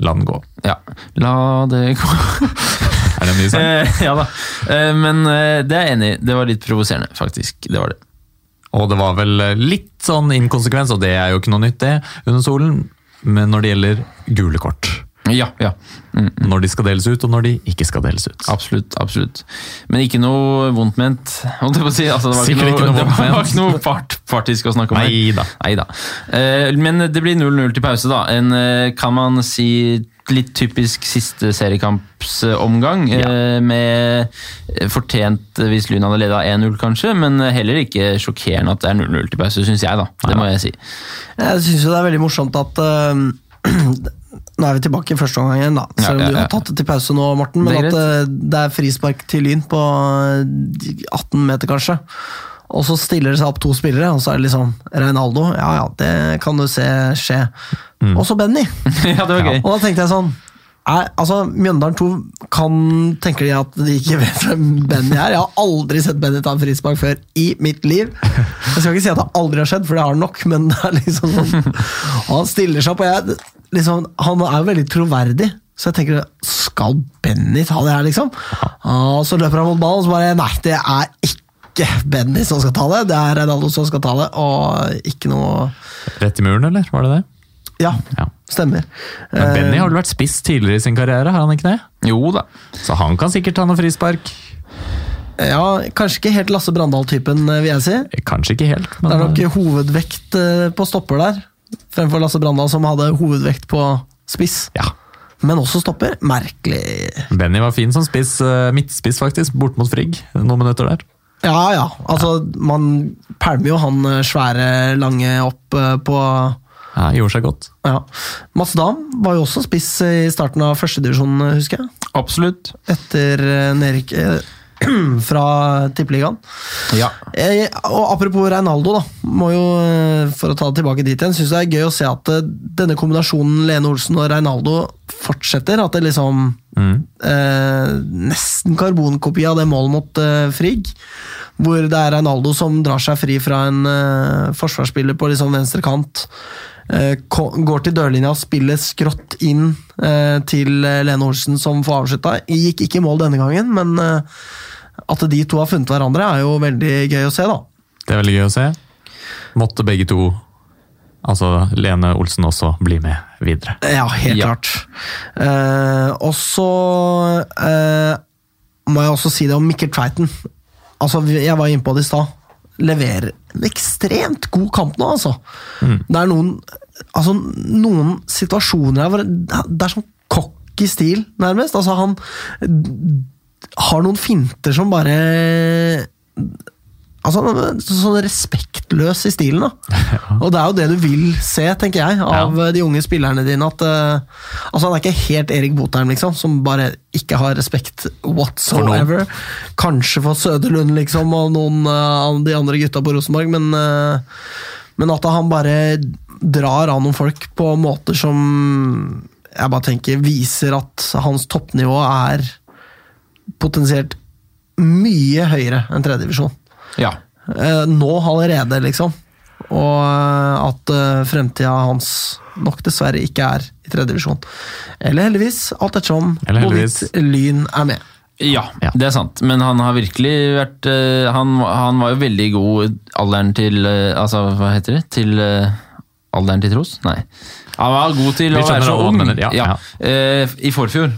la den gå. Ja. La det gå. [LAUGHS] Er det en ny sang? Ja da. Eh, Men eh, det er jeg enig i. Det var litt provoserende, faktisk. Det var det. Og det var vel eh, litt sånn inkonsekvens, og det er jo ikke noe nytt det, under solen. Men når det gjelder gule kort. Ja, ja. Mm. Når de skal deles ut, og når de ikke skal deles ut. Absolutt. absolutt. Men ikke noe vondt ment. si. Altså, det var ikke noe, ikke noe [LAUGHS] det var, ikke noe part, partisk å snakke om. Neida. Neida. Men det blir 0-0 til pause, da. En, kan man si litt typisk siste seriekampsomgang. Ja. med eh, fortjent eh, hvis Lyn hadde leda 1-0, kanskje, men heller ikke sjokkerende at det er 0-0 til pause, syns jeg, da. Det må jeg si. Jeg syns jo det er veldig morsomt at uh, [CLEARS THROAT] Nå er vi tilbake i første omgang igjen, da. Selv om ja, du ja. har tatt det til pause nå, Morten. Men Det at uh, det er frispark til Lyn på eh, 18 meter, kanskje. Og så stiller det seg opp to spillere, og så er det liksom Reinaldo. Ja ja, det kan du se skje. Og så Benny. [LAUGHS] ja, det var gøy. Og da tenkte jeg sånn er, altså, Mjøndalen 2 kan tenker de at de ikke [LAUGHS] vet hvem Benny er. Jeg har aldri sett Benny ta en frispark før i mitt liv. Jeg skal ikke si at det aldri har skjedd, for det har nok, men det er liksom sånn [LAUGHS] Og han stiller seg opp, og jeg liksom, Han er jo veldig troverdig. Så jeg tenker, skal Benny ta det her, liksom? Og så løper han mot ballen, og så bare Nei, det er ikke Benny som skal ta det, det er Reinaldo som skal ta det, og ikke noe Rett i muren, eller? Var det det? Ja, Ja. stemmer. Men Benny Eh, har vel vært spiss tidligere i sin karriere, har han ikke det? Jo da. Så han kan sikkert ta noe frispark. Ja, Kanskje ikke helt Lasse Brandal-typen, eh, vil jeg si. Kanskje ikke helt, Det er nok hovedvekt eh, på stopper der, fremfor Lasse Brandal, som hadde hovedvekt på spiss. ja. Men også stopper. Merkelig. Benny var fin som spiss, eh, midtspiss faktisk, bort mot Frigg noen minutter der. Ja, ja. Altså, man pælmer jo han eh, svære, lange opp eh, på Ja, gjorde seg godt. ja. Mats Dam var jo også spiss i starten av førstedivisjon, husker jeg. Absolutt. Etter eh, nedrykk eh, [CLEARS THROAT] fra Tippeligaen. Ja. Eh, og apropos Reinaldo, da, må jo, eh, for å ta det tilbake dit igjen, syns jeg det er gøy å se at eh, denne kombinasjonen Lene Olsen og Reinaldo fortsetter. At det liksom eh, Nesten karbonkopi av det målet mot eh, Frigg. Hvor det er Reinaldo som drar seg fri fra en forsvarsspiller på liksom venstre kant. går til dørlinja, og spiller skrått inn til Lene Olsen, som får avslutta. Gikk ikke i mål denne gangen, men at de to har funnet hverandre, er jo veldig gøy å se, da. Det er veldig gøy å se. Måtte begge to, altså Lene Olsen også, bli med videre. Ja, helt Ja. klart. Eh, og så eh, må jeg også si det om Mikkel Tveiten. Altså, jeg var inne på det i stad. Leverer en ekstremt god kamp nå, altså. Det er noen, altså, noen situasjoner her hvor det er sånn cocky stil, nærmest. Altså, han har noen finter som bare Altså, sånn respektløs i stilen, da. [LAUGHS] Og det er jo det du vil se, tenker jeg, av de unge spillerne dine. At, uh, altså, han er ikke helt Erik Botheim, liksom, som bare ikke har respekt whatsoever. Kanskje for Søderlund, liksom, og noen eh, av de andre gutta på Rosenborg, men, uh, men at han bare drar av noen folk på måter som jeg bare tenker viser at hans toppnivå er potensielt mye høyere enn tredjedivisjon. ja. Eh, nå allerede, liksom. Og eh, at eh, fremtida hans nok dessverre ikke er i tredjedivisjon. Eller heldigvis, alt ettersom hvorvidt Lyn er med. Ja, Ja. det er sant. Men han har virkelig vært Han, han var jo veldig god alderen til Altså, hva heter det? Til alderen til Tros? Nei. Han var god til å være så ung. ja, ja. Eh, I forfjor.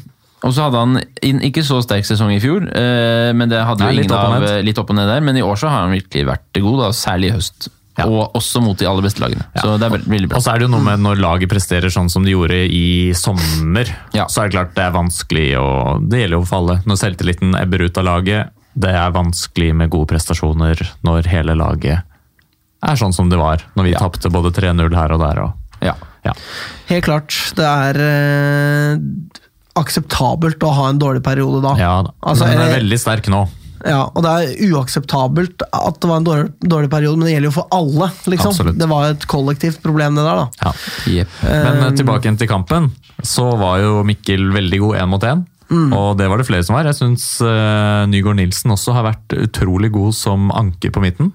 Og så hadde han ikke så sterk sesong i fjor, eh, men det hadde jo ingen av eh, litt opp og ned der. Men i år så har han virkelig vært god, da, særlig i høst. Ja. Og også mot de aller beste lagene. Så det er veldig, bra. Og så er det jo noe med når laget presterer sånn som de gjorde i sommer, Ja. så er det klart det er vanskelig, og det gjelder jo for alle. Når selvtilliten ebber ut av laget, det er vanskelig med gode prestasjoner når hele laget er sånn som det var når vi tapte både 3-0 her og der. Og, Ja. ja. Helt klart. Det er eh, akseptabelt å ha en dårlig periode da. ja da. Altså, Men den er eh, veldig sterk nå. Ja, og det er uakseptabelt at det var en dårlig, dårlig periode, men det gjelder jo for alle. liksom. Absolutt. Det var et kollektivt problem, det der. da. Ja. yep. Men Um, eh, tilbake igjen til kampen, så var jo Mikkel veldig god én mot én. Mm. Og det var det flere som var. Jeg syns uh, Nygaard Nilsen også har vært utrolig god som anker på midten.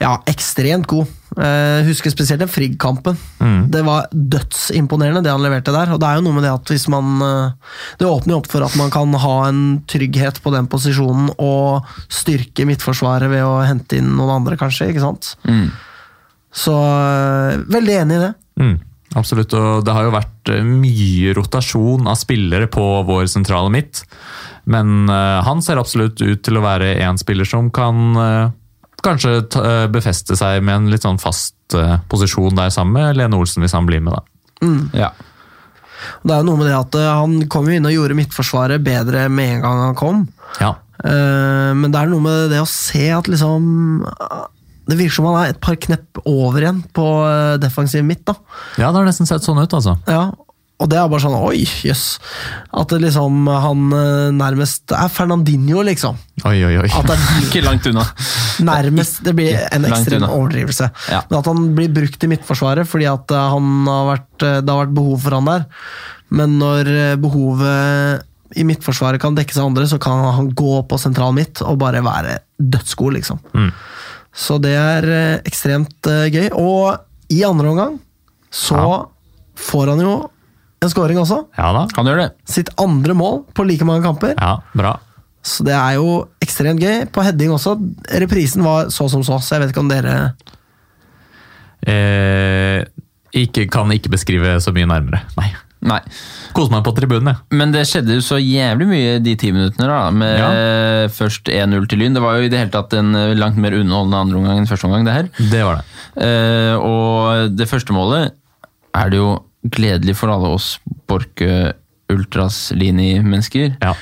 Ja, ekstremt god. Eh, husker spesielt den Frigg-kampen. Mm. Det var dødsimponerende, det han leverte der. Og det er jo noe med det at hvis man eh, Det åpner jo opp for at man kan ha en trygghet på den posisjonen og styrke midtforsvaret ved å hente inn noen andre, kanskje. ikke sant? Mm. Så eh, veldig enig i det. Mm, absolutt, og det har jo vært mye rotasjon av spillere på vår sentrale midt. Men han ser absolutt ut til å være en spiller som kan kanskje eh, befeste seg med en litt sånn fast eh, posisjon der sammen med Lene Olsen, hvis han blir med. da. Ja. Det er jo noe med det at eh, Han kom jo inn og gjorde midtforsvaret bedre med en gang han kom. Ja, Eh, men det er noe med det å se at liksom Det virker som han er et par knepp over igjen på defensiv midt. da. ja det har nesten sett sånn ut, altså. Ja, Og det er bare sånn oi, jøss. At det liksom han eh, nærmest er Fernandinho, liksom. Oi, oi, oi. At det er [LAUGHS] Ikke langt unna. nærmest Det blir en ekstrem overdrivelse. Ja. Men at han blir brukt i midtforsvaret fordi at eh, han har vært, eh, det har vært behov for han der. Men når eh, behovet i midtforsvaret kan dekkes av andre, så kan han gå på sentral midt og bare være dødsgod, liksom. Mm. Så det er ekstremt gøy. Og i andre omgang så Ja. får han jo en scoring også. Ja da. Han gjør det. Sitt andre mål på like mange kamper. Ja, bra. Så det er jo ekstremt gøy. På heading også. Reprisen var så som så, så jeg vet ikke om dere Eh, ikke, kan ikke beskrive så mye nærmere. Nei. Nei. Kose meg på tribunen, jeg. Men det skjedde jo så jævlig mye de ti minuttene, da. Med først 1-0 til Lyn. Det var jo i det hele tatt en eh, langt mer underholdende andre omgang enn første omgang, det her. Det var det. Eh, og det første målet er det jo gledelig for alle oss Borke Ultras Lini-mennesker. Ja.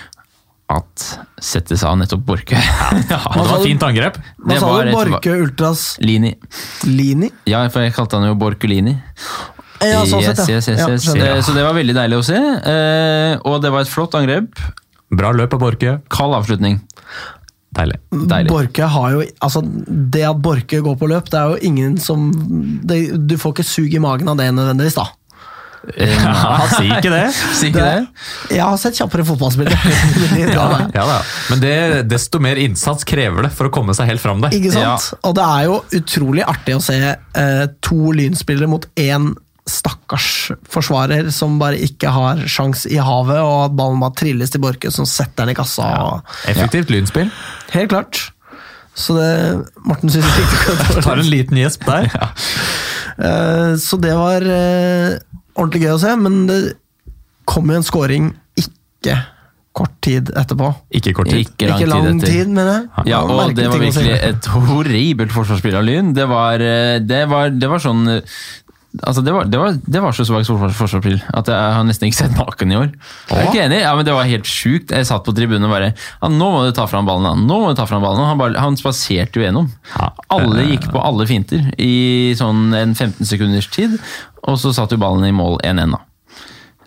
at settes av nettopp Borke. Ja, [LAUGHS] det var et fint angrep. Hva sa du? Borke Ultras Lini. Lini? Ja, for jeg kalte han jo Borkulini. Ja, sånn sett, ja. yes, yes, yes, Ja, yes. skjønner. Så det var veldig deilig å se. Eh, og det var et flott angrep. Bra løp av Borke. Kald avslutning. Deilig. Deilig. Borke har jo altså Det at Borke går på løp, det er jo ingen som det, Du får ikke sug i magen av det nødvendigvis, da. Ja, si ikke det. [LAUGHS] Si ikke det? Jeg har sett kjappere fotballspillere. [LAUGHS] Ja, ja, da. Men det, desto mer innsats krever det for å komme seg helt fram der. Ikke sant? Og det er jo utrolig artig å se eh, to lynspillere mot én stakkars forsvarer som bare ikke har sjans i havet, og at ballen bare trilles til Borke, som setter den i kassa. Og, Effektivt lynspill. helt klart. Så det Morten syns ikke det [LAUGHS] var Tar en liten gjesp der. Uh, Så det var eh, ordentlig gøy å se, men det kom jo en scoring ikke kort tid etterpå. Ikke kort tid. Ikke lang ikke lang tid etter. tid, mener jeg. Ja, og det var virkelig et horribelt forsvarsspill av Lyn. Det var, eh, det var, det var sånn eh, Altså, det var, det var, det var så svakt forsvars- forsvarsspill at jeg har nesten ikke sett maken i år. Jeg er ikke enig, ja, men Det var helt sjukt. Jeg satt på tribunen og bare ja, Nå må du ta fram ballen! da. Nå må du ta fram ballen. Han, bare, han spaserte jo gjennom. Alle gikk på alle finter i sånn en 15 sekunders tid, og så satt jo ballen i mål 1-1. da.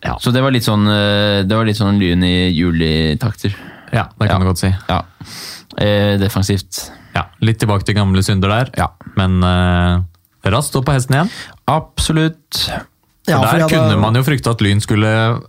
Ja. Så det var litt sånn, eh, det var litt sånn Lyn i julitakter. Ja, det kan du godt si. Ja. Eh, defensivt. Ja, Litt tilbake til gamle synder der, Ja. men uh, raskt opp på hesten igjen. Absolutt. For Ja, der kunne kunne man jo frykte at Lyn skulle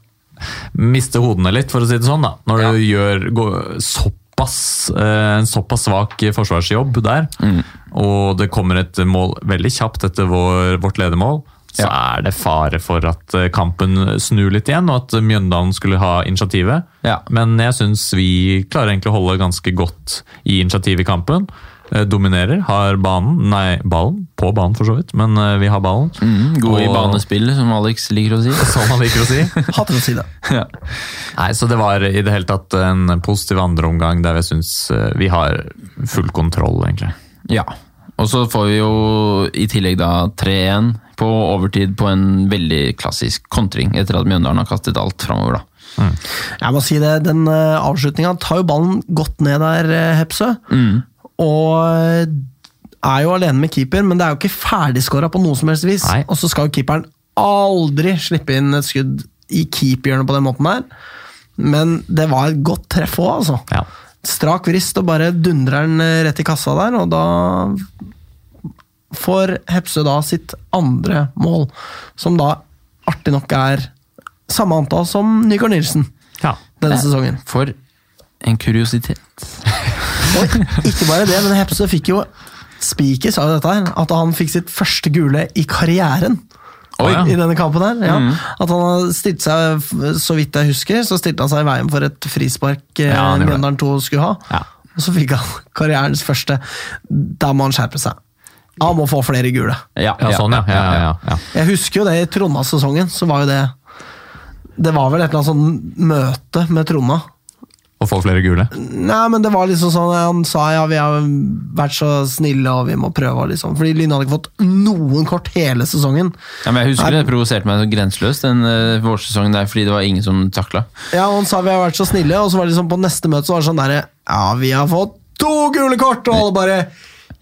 miste hodene litt, for å si det sånn. da. Når Ja. du gjør går, såpass, eh, en såpass svak forsvarsjobb der, Mm. og det kommer et mål veldig kjapt etter vår, vårt ledermål, så er det fare for at eh, kampen snur litt igjen, og at Mjøndalen skulle ha initiativet. Ja. Men jeg syns vi klarer egentlig å holde ganske godt i initiativet i kampen. Eh, Dominerer, har banen, nei, ballen, på banen for så vidt, men eh, vi har ballen. Mm, god i banespillet, banespill, som Alex liker å si. [LAUGHS] Som han liker å si. [LAUGHS] Hater å si det. ja. Nei, så det var i det hele tatt en positiv andreomgang der jeg syns eh, vi har full kontroll, egentlig. ja. Og så får vi jo i tillegg da 3-1 på overtid på en veldig klassisk kontring, etter at Mjøndalen har kastet alt framover, da. Jeg må si det, den avslutninga tar jo ballen godt ned der, Hepsø. Hepsø. Og eh, er jo alene med keeper, men det er jo ikke ferdigskåra på noe som helst vis. Nei. Og så skal jo keeperen aldri slippe inn et skudd i keeperhjørnet på den måten der. Men det var et godt treff òg, altså. Ja. Strak vrist og bare dundrer den eh, rett i kassa der, og da får Hepsø da sitt andre mål, som da artig nok er samme antall som Nygaard Nilsen ja. denne sesongen. For en kuriositet. [LAUGHS] Og ikke bare det, men Hepse fikk jo Spiker sa jo dette her, at han fikk sitt første gule i karrieren. Oi. I denne kampen her, ja. At han stilte seg, så vidt jeg husker, så stilte han seg i veien for et frispark eh, Ja. Mjøndalen 2 skulle ha. Ja. Og så fikk han [LAUGHS] karrierens første. Da må han skjerpe seg. Han må få flere gule. Ja, ja, sånn, ja. ja, ja, ja. Jeg husker jo det i Tronna-sesongen, så var jo det Det var vel et eller annet sånn møte med Tronna. Og få flere gule. Nei, men det var liksom sånn Han sa ja, vi har vært så snille og vi må prøve. Liksom. Fordi Lyn hadde ikke fått noen kort hele sesongen. Ja, men jeg husker det provoserte meg så grenseløst den uh, vårsesongen der, fordi det var ingen som takla. Ja, og Han sa vi har vært så snille, og så var det liksom på neste møte så var det sånn derre Ja, vi har fått to gule kort! Og alle bare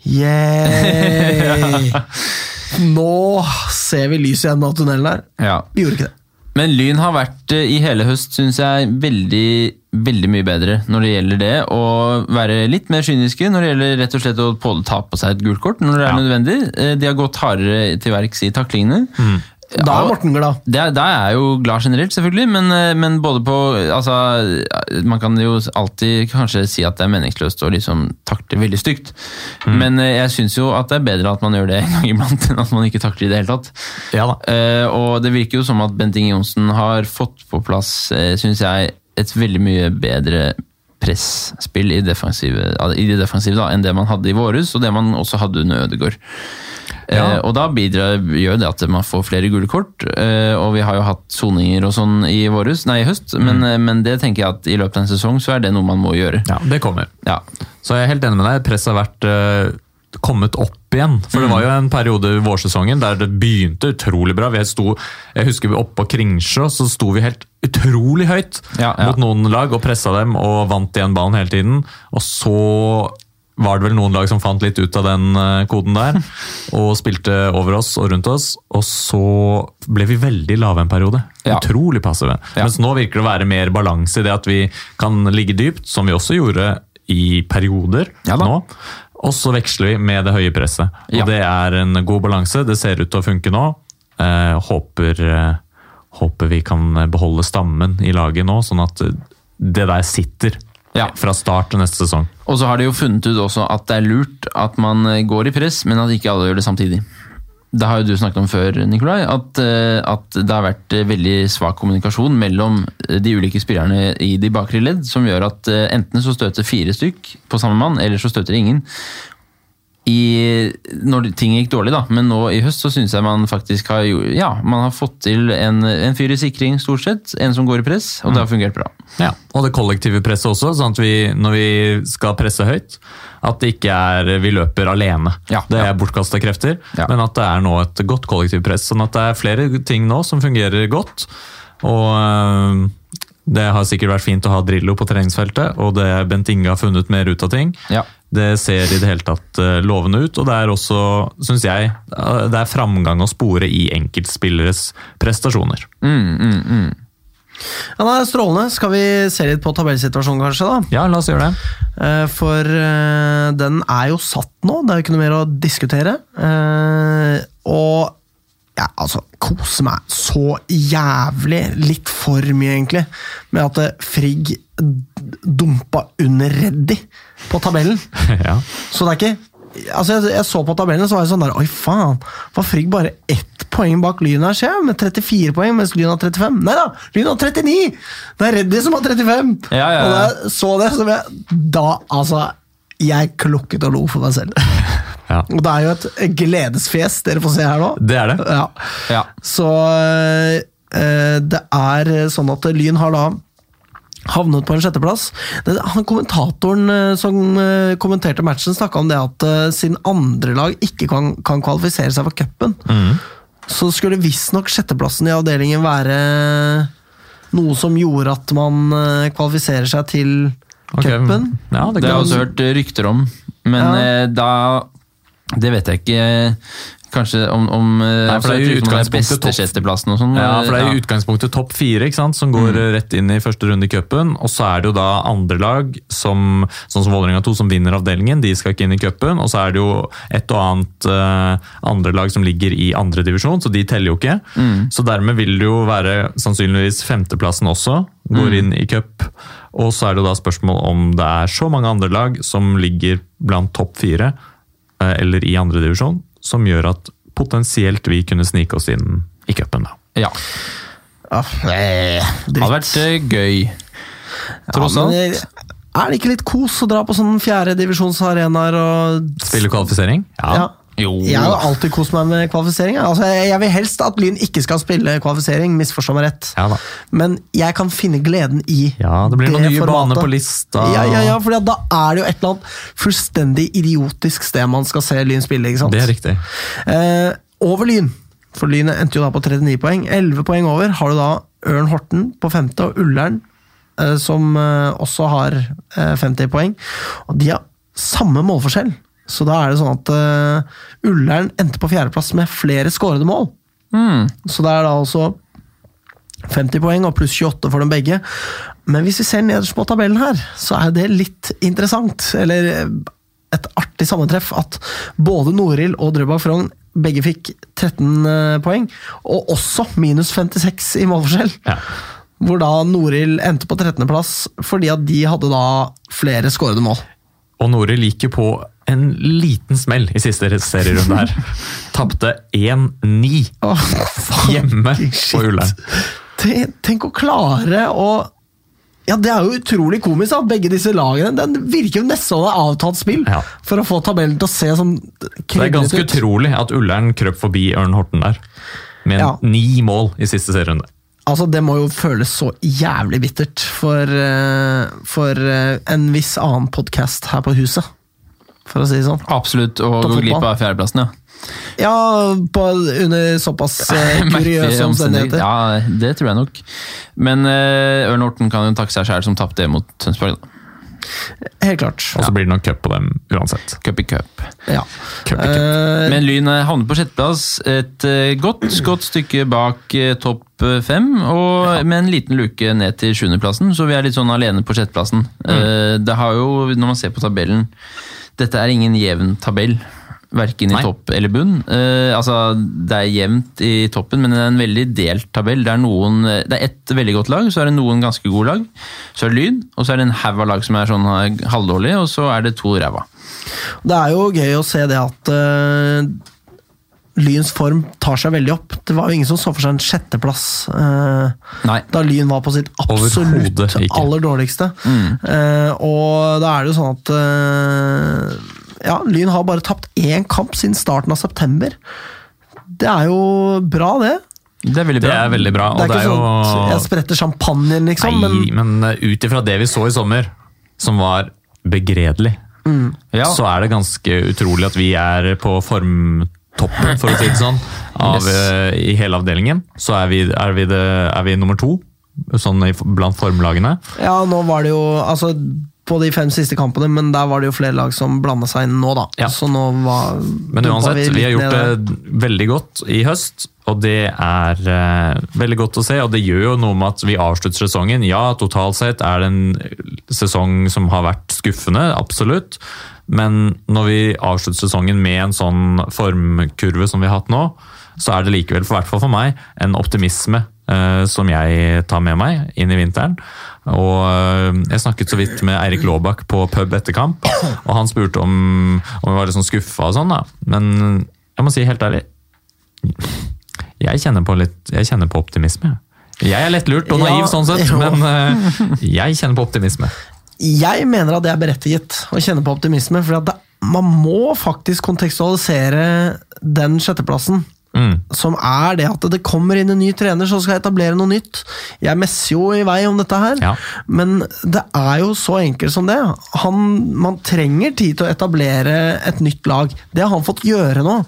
Yeah! [LAUGHS] Nå ser vi lys i enden av tunnelen her. Ja. Vi gjorde ikke det. Men Lyn har vært eh, i hele høst, syns jeg, veldig, veldig mye bedre når det gjelder det. Å være litt mer kyniske når det gjelder rett og slett å ta på seg et gult kort når det er Ja. nødvendig. Eh, De har gått hardere til verks i taklingene. Da er Morten glad. Det er, da er jeg jo glad generelt, selvfølgelig, men, eh, men både på altså, Man kan jo alltid kanskje si at det er meningsløst å liksom takle veldig stygt. Men eh, jeg syns jo at det er bedre at man gjør det en gang iblant, [LAUGHS] enn at man ikke takler i det hele tatt. Ja da. Uh, og det virker jo som at Bent Inge Johnsen har fått på plass, uh, syns jeg, et veldig mye bedre presspill i, i det defensive da, enn det man hadde i våres, og det man også hadde under Ødegaard. Ja. Eh, og da bidrar, gjør det at man får flere gule kort, eh, og vi har jo hatt soninger og sånn i våres, nei i høst, men, mm. men det tenker jeg at i løpet av en sesong så er det noe man må gjøre. Ja, det kommer. Ja. Så jeg er helt enig med deg. Presset har vært eh, kommet opp igjen. For det var jo en periode i vårsesongen der det begynte utrolig bra. Vi sto, jeg husker vi oppe på Kringsjå, så sto vi helt utrolig høyt Ja, ja. mot noen lag og pressa dem og vant igjen ballen hele tiden. Og så var det vel noen lag som fant litt ut av den eh, koden der, [LAUGHS] og spilte over oss og rundt oss. Og så ble vi veldig lave en periode. Ja. Utrolig passive. Mens nå virker det å være mer balanse i det at vi kan ligge dypt, som vi også gjorde i perioder nå. Og så veksler vi med det høye presset. Og Ja. det er en god balanse. Det ser ut til å funke nå. Eh, håper, eh, håper vi kan beholde stammen i laget nå, sånn at det der sitter Ja. fra start til neste sesong. Og så har de jo funnet ut også at det er lurt at man går i press, men at ikke alle gjør det samtidig. Det har jo du snakket om før, Nikolai, at, eh, at det har vært eh, veldig svak kommunikasjon mellom eh, de ulike spillerne i de bakre ledd, som gjør at enten så støter fire stykk på samme mann, eller så støter ingen. I, når ting gikk dårlig, da, men nå i høst så syns jeg man faktisk har, ja, man har fått til en, en fyr i sikring, stort sett. En som går i press, og det har fungert bra. Ja, Og det kollektive presset også, sånn at vi, når vi skal presse høyt, at det ikke er vi løper alene. Ja, det er ja. bortkasta krefter, Ja. men at det er nå et godt kollektivpress. Sånn at det er flere ting nå som fungerer godt. Og det har sikkert vært fint å ha Drillo på treningsfeltet, og det Bent Inge har funnet mer ut av ting. Ja. Det ser i det hele tatt øh, lovende ut, og det er også, syns jeg, øh, det er framgang å spore i enkeltspilleres prestasjoner. Mm, mm, mm. Ja, det er strålende. Skal vi se litt på tabellsituasjonen, kanskje? da? Ja, la oss gjøre det. Eh, For eh, den er jo satt nå, det er jo ikke noe mer å diskutere. Eh, Og ja, altså, koser meg så jævlig, litt for mye egentlig, med at eh, Frigg dumpa under Reddy på tabellen. [LAUGHS] ja. Så det er ikke Altså, jeg, jeg så på tabellen, så var jeg sånn der Oi, faen! Var Frigg bare ett poeng bak Lyn her, ser? Med 34 poeng, mens Lyn har 35. Nei da! Lyn har 39! Det er Reddy som har 35! Ja, ja, ja. Og da jeg så det, så jeg Da, altså Jeg klukket og lo for meg selv. [LAUGHS] Ja. Og det er jo et gledesfjes dere får se her nå. Det er det. Ja. Ja. Så eh, det er sånn at Lyn har da havnet på en sjetteplass. Det, han Kommentatoren eh, som eh, kommenterte matchen, snakka om det at eh, siden andre lag ikke kan, kan kvalifisere seg for cupen, så skulle visstnok sjetteplassen i avdelingen være noe som gjorde at man eh, kvalifiserer seg til Ok, cupen. Ja, det Det har jeg også hørt eh, rykter om, men Ja. eh, da Det vet jeg ikke. Kanskje om, om eh, Nei, for det er jo utgangspunktet beste sjetteplassen og sånn. Ja, for det er jo Ja. utgangspunktet topp fire ikke sant, som går mm. rett inn i første runde i cupen. Og så er det jo da andre lag, som, sånn som Vålerenga 2, som vinner avdelingen. De skal ikke inn i cupen. Og så er det jo et og annet uh, andre lag som ligger i andre divisjon, så de teller jo ikke. Så dermed vil det jo være sannsynligvis femteplassen også, går inn i cup. Og så er det jo da spørsmål om det er så mange andre lag som ligger blant topp fire, eh, eller i andre divisjon, som gjør at potensielt vi kunne snike oss inn i cupen, da. Ja. Ja, eh, Det hadde vært eh, gøy. Tross Ja, alt. men, eh, Er det ikke litt kos å dra på sånn fjerdedivisjonsarenaer og Spille kvalifisering? Ja. Ja. Jo. Jeg har jo alltid kost meg med kvalifisering. Altså, jeg vil helst at Lyn ikke skal spille kvalifisering, misforstå meg rett. Ja. Men jeg kan finne gleden i Ja, det blir noen nye baner på lista. Ja, ja, ja, for da er det jo et eller annet fullstendig idiotisk sted man skal se Lyn spille. ikke sant? Det er riktig. Eh, over Lyn, for Lyn endte jo da på 39 poeng. 11 poeng over har du da Ørn Horten på femte, og Ullern, eh, som eh, også har eh, 50 poeng. Og de har samme målforskjell. Så da er det sånn at uh, Ullern endte på fjerdeplass med flere skårede mål. Så det er da altså 50 poeng og pluss 28 for dem begge. Men hvis vi ser nederst på tabellen her, så er det litt interessant. Eller eh, et artig sammentreff at både Norild og Drøbak Frogn begge fikk 13 poeng, og også minus 56 i målforskjell. Ja. Hvor da Norild endte på 13.-plass fordi at de hadde da flere skårede mål. Og Noril liker på en liten smell i siste serierunde her. [LAUGHS] Tapte 1-9 oh, hjemme på. Ullern. Tenk, tenk å klare å ja, Det er jo utrolig komisk at begge disse lagene Den virker jo nesten som det er avtalt spill Ja. for å få tabellen til å se sånn Det er ganske ut. utrolig at Ullern krøp forbi Ørn Horten der. Med Ja. ni mål i siste serierunde. Altså, Det må jo føles så jævlig bittert for, eh, for eh, en viss annen podkast her på huset. For å si det sånn. Absolutt, og gå glipp av fjerdeplassen, ja. Ja, på, under såpass eh, [LAUGHS] kuriøse omstendigheter. Ja, det tror jeg nok. Men uh, Ørn Horten kan jo takke seg sjæl som tapte mot Tønsberg. da. Helt klart. Og så blir det nok cup på dem uansett. Cup i cup. Ja. Cup i cup. Eh, Men Lyn eh, havner på sjetteplass, et uh, godt, godt stykke bak uh, topp eh, fem, og med en liten luke ned til sjuendeplassen, så vi er litt sånn alene på sjetteplassen. Mm. Det har jo, når man ser på tabellen Dette er ingen jevn tabell. Verken i Nei. topp eller bunn. Uh, altså, det er jevnt i toppen, men det er en veldig delt tabell. Det er, noen, det er ett veldig godt lag, så er det noen ganske gode lag. Så er det Lyn, og så er det en haug av lag som er sånn eh, halvdårlige, og så er det to ræva. Det er jo gøy å se det at eh, Lyns form tar seg veldig opp. Det var jo ingen som så for seg en sjetteplass eh, da Lyn var på sitt absolutt aller dårligste. Eh, og da er det jo sånn at eh, Ja, Lyn har bare tapt én kamp siden starten av september. Det er jo bra, det. Det er veldig Det bra. er veldig bra. Det er ikke det er sånn at jeg spretter champagnen, liksom. Nei, men men uh, ut ifra det vi så i sommer, som var begredelig, Ja. så er det ganske utrolig at vi er på formtoppen, for å si det sånn, av, Yes. uh, i hele avdelingen. Så er vi, er vi, det, er vi nummer to sånn i, blant formlagene. Ja, nå var det jo Altså, på de fem siste kampene, men der var det jo flere lag som blanda seg inn nå, da. Ja. Så nå var Men uansett, vi, vi, har gjort ned det veldig godt i høst, og det er eh, veldig godt å se. Og det gjør jo noe med at vi avslutter sesongen. Ja, totalt sett er det en sesong som har vært skuffende, absolutt. Men når vi avslutter sesongen med en sånn formkurve som vi har hatt nå, så er det likevel, for hvert fall for meg, en optimisme eh, som jeg tar med meg inn i vinteren. Og eh, Jeg snakket så vidt med Eirik Laabak på pub etter kamp, og han spurte om, om vi var litt sånn skuffa og sånn. da. Men jeg må si helt ærlig, jeg kjenner på, litt, jeg kjenner på optimisme. jeg. Jeg er lettlurt og naiv Ja, sånn sett, men uh, jeg kjenner på optimisme. Jeg mener at det er berettiget å kjenne på optimisme, for det, man må faktisk kontekstualisere den sjetteplassen. Mm. Som er det at det kommer inn en ny trener som skal etablere noe nytt. Jeg messer jo i vei om dette her, Ja. men det er jo så enkelt som det. Han, man trenger tid til å etablere et nytt lag. Det har han fått gjøre nå.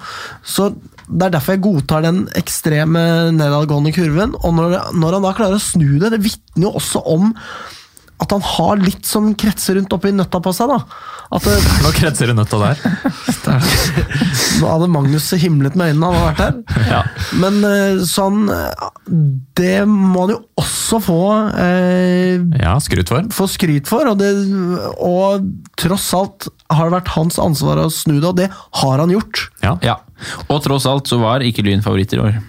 Så Det er derfor jeg godtar den ekstreme nedadgående kurven. Og når, når han da klarer å snu det, det vitner jo også om at han har litt som kretser rundt oppi nøtta på seg. da. At det, Nå kretser det nøtta der. Nå hadde Magnus himlet med øynene, han hadde vært her. Ja. Men sånn Det må han jo også få eh, ja, skryt for. få skryt for. Og, det, og tross alt har det vært hans ansvar å snu det, og det har han gjort. Ja. Ja. Og tross alt så var ikke Lyn favoritter i år.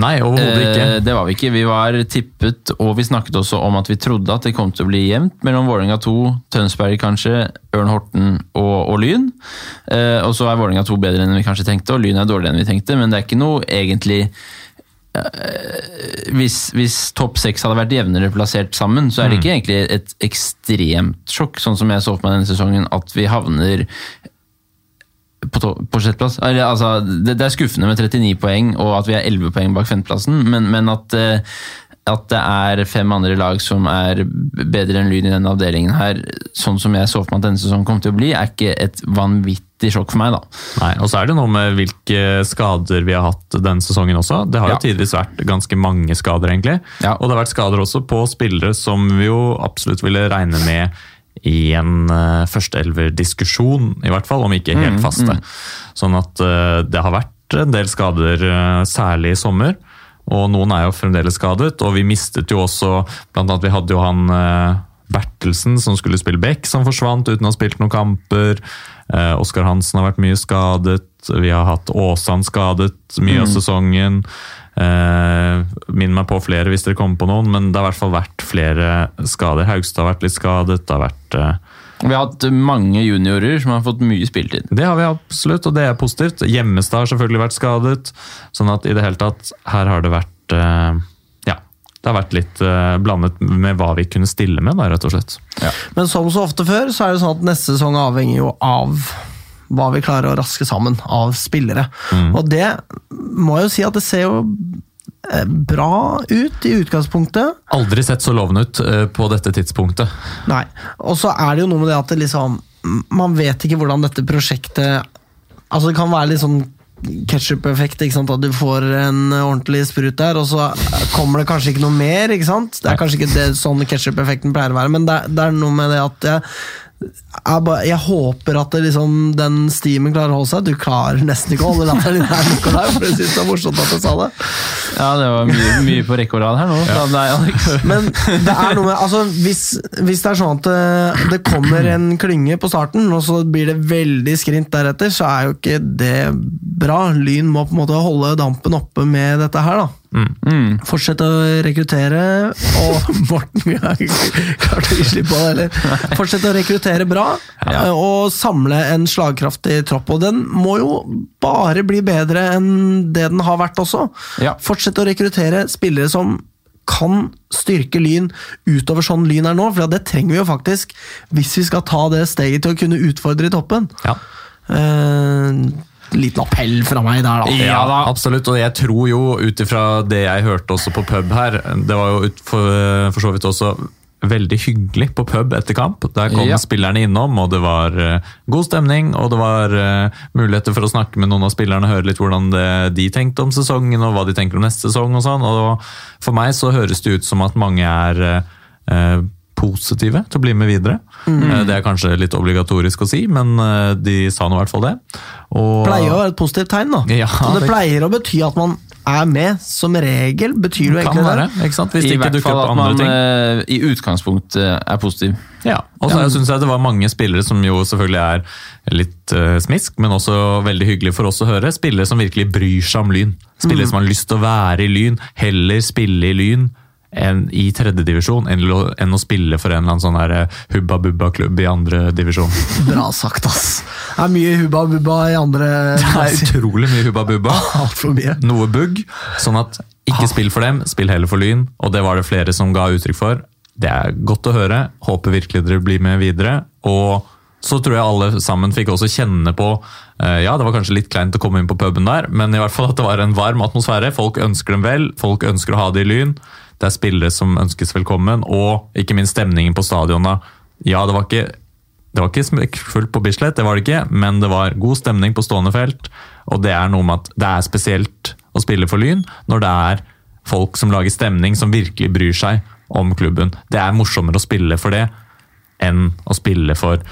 Nei, overhodet Eh, det var vi ikke. Vi var tippet, og vi snakket også om at vi trodde at det kom til å bli jevnt mellom Vålerenga 2, Tønsberg kanskje, Ørn Horten og, og Lyn. Eh, og så er Vålerenga 2 bedre enn vi kanskje tenkte, og Lyn er dårligere enn vi tenkte, men det er ikke noe egentlig eh, hvis, hvis topp seks hadde vært jevnere plassert sammen, så er det ikke egentlig et ekstremt sjokk, sånn som jeg så for meg denne sesongen, at vi havner på, på sjetteplass. Altså, det, det er skuffende med 39 poeng, og at vi er 11 poeng bak femteplassen, men, men at, eh, at det er fem andre lag som er bedre enn Lyn i denne avdelingen her, sånn som jeg så for meg at denne sesongen kom til å bli, er ikke et vanvittig sjokk for meg, da. Nei, og så er det noe med hvilke skader vi har hatt denne sesongen også. Det har jo Ja. tidvis vært ganske mange skader, egentlig. Ja. Og det har vært skader også på spillere som vi jo absolutt ville regne med i en uh, førsteelver-diskusjon, i hvert fall, om ikke helt faste. Sånn at uh, det har vært en del skader, uh, særlig i sommer. Og noen er jo fremdeles skadet, og vi mistet jo også Blant annet vi hadde jo han Bertelsen som skulle spille back, som forsvant uten å ha spilt noen kamper. Eh, Oskar Hansen har vært mye skadet. Vi har hatt Åsan skadet mye av sesongen. Eh, Minn meg på flere hvis dere kommer på noen, men det har i hvert fall vært flere skader. Haugstad har vært litt skadet. Det har vært eh, Vi har hatt mange juniorer som har fått mye spilletid. det har vi absolutt, og det er positivt. Hjemmestad har selvfølgelig vært skadet. Sånn at i det hele tatt, her har det vært eh, Ja, det har vært litt blandet med hva vi kunne stille med, da, rett og slett. Men som så ofte før, så er det sånn at neste sesong avhenger jo av hva vi klarer å raske sammen av spillere. Og det må jeg jo si at det ser jo eh, bra ut i utgangspunktet. Aldri sett så lovende ut eh, på dette tidspunktet. Nei. Og så er det jo noe med det at det liksom man vet ikke hvordan dette prosjektet Altså Det kan være litt sånn ketsjup-effekt. At du får en ordentlig sprut der, og så kommer det kanskje ikke noe mer. ikke sant? Det er kanskje ikke det sånn ketsjup-effekten pleier å være, men det, det er noe med det at jeg jeg, bare, jeg håper at det liksom, den stimen klarer å holde seg. Du klarer nesten ikke å holde latteren din her, Nikolai, for jeg synes det var morsomt at du sa det. Ja, det var mye, mye på rekke og rad her nå. Ja. deg. Men det er noe med, altså, hvis, hvis det er sånn at det, det kommer en klynge på starten, og så blir det veldig skrint deretter, så er jo ikke det bra. Lyn må på en måte holde dampen oppe med dette her, da. Mm. Fortsette å rekruttere, og [LAUGHS] Morten vi har klart å gi slipp på det eller? Fortsette å rekruttere bra, ja. og samle en slagkraftig tropp. Og den må jo bare bli bedre enn det den har vært også. Ja. Fortsette å rekruttere spillere som kan styrke Lyn utover sånn Lyn er nå, for det trenger vi jo faktisk hvis vi skal ta det steget til å kunne utfordre i toppen. Ja. Eh, liten appell fra meg der, da. Ja, da, absolutt. Og jeg tror jo, ut ifra det jeg hørte også på pub her, det var jo ut for, for så vidt også veldig hyggelig på pub etter kamp. Der kom Ja. spillerne innom, og det var uh, god stemning. Og det var uh, muligheter for å snakke med noen av spillerne, høre litt hvordan det, de tenkte om sesongen, og hva de tenker om neste sesong og sånn. Og for meg så høres det ut som at mange er eh, positive til å bli med videre. Mm. Det er kanskje litt obligatorisk å si, men eh, de sa nå i hvert fall det. Og, pleier å være et positivt tegn, da. Ja, det, det- pleier å bety at man er med. Som regel betyr det jo egentlig være, det. ikke sant? Hvis I ikke hvert fall at man ting. eh, i utgangspunktet er positiv. Ja, og så synes jeg det var mange spillere som jo selvfølgelig er litt uh, smisk, men også veldig hyggelig for oss å høre. Spillere som virkelig bryr seg om Lyn. Spillere som har lyst til å være i Lyn, heller spille i Lyn enn i tredjedivisjon enn, enn å spille for en eller annen sånn her eh, hubba bubba-klubb i andre divisjon. [LAUGHS] Bra sagt, ass. Det er mye hubba bubba i andre [LAUGHS] Det er utrolig mye hubba bubba. [LAUGHS] Noe bugg, sånn at ikke spill for dem, spill heller for Lyn. Og det var det flere som ga uttrykk for. Det er godt å høre. Håper virkelig dere blir med videre. Og så tror jeg alle sammen fikk også kjenne på eh, Ja, det var kanskje litt kleint å komme inn på puben der, men i hvert fall at det var en varm atmosfære. Folk ønsker dem vel, folk ønsker å ha det i Lyn. Det er spillere som ønskes velkommen, og ikke minst stemningen på stadionene. Ja, det var ikke det var ikke smekkfullt på Bislett, det var det ikke, men det var god stemning på stående felt. Og det er noe med at det er spesielt å spille for Lyn når det er folk som lager stemning, som virkelig bryr seg om klubben. Det er morsommere å spille for det enn å spille for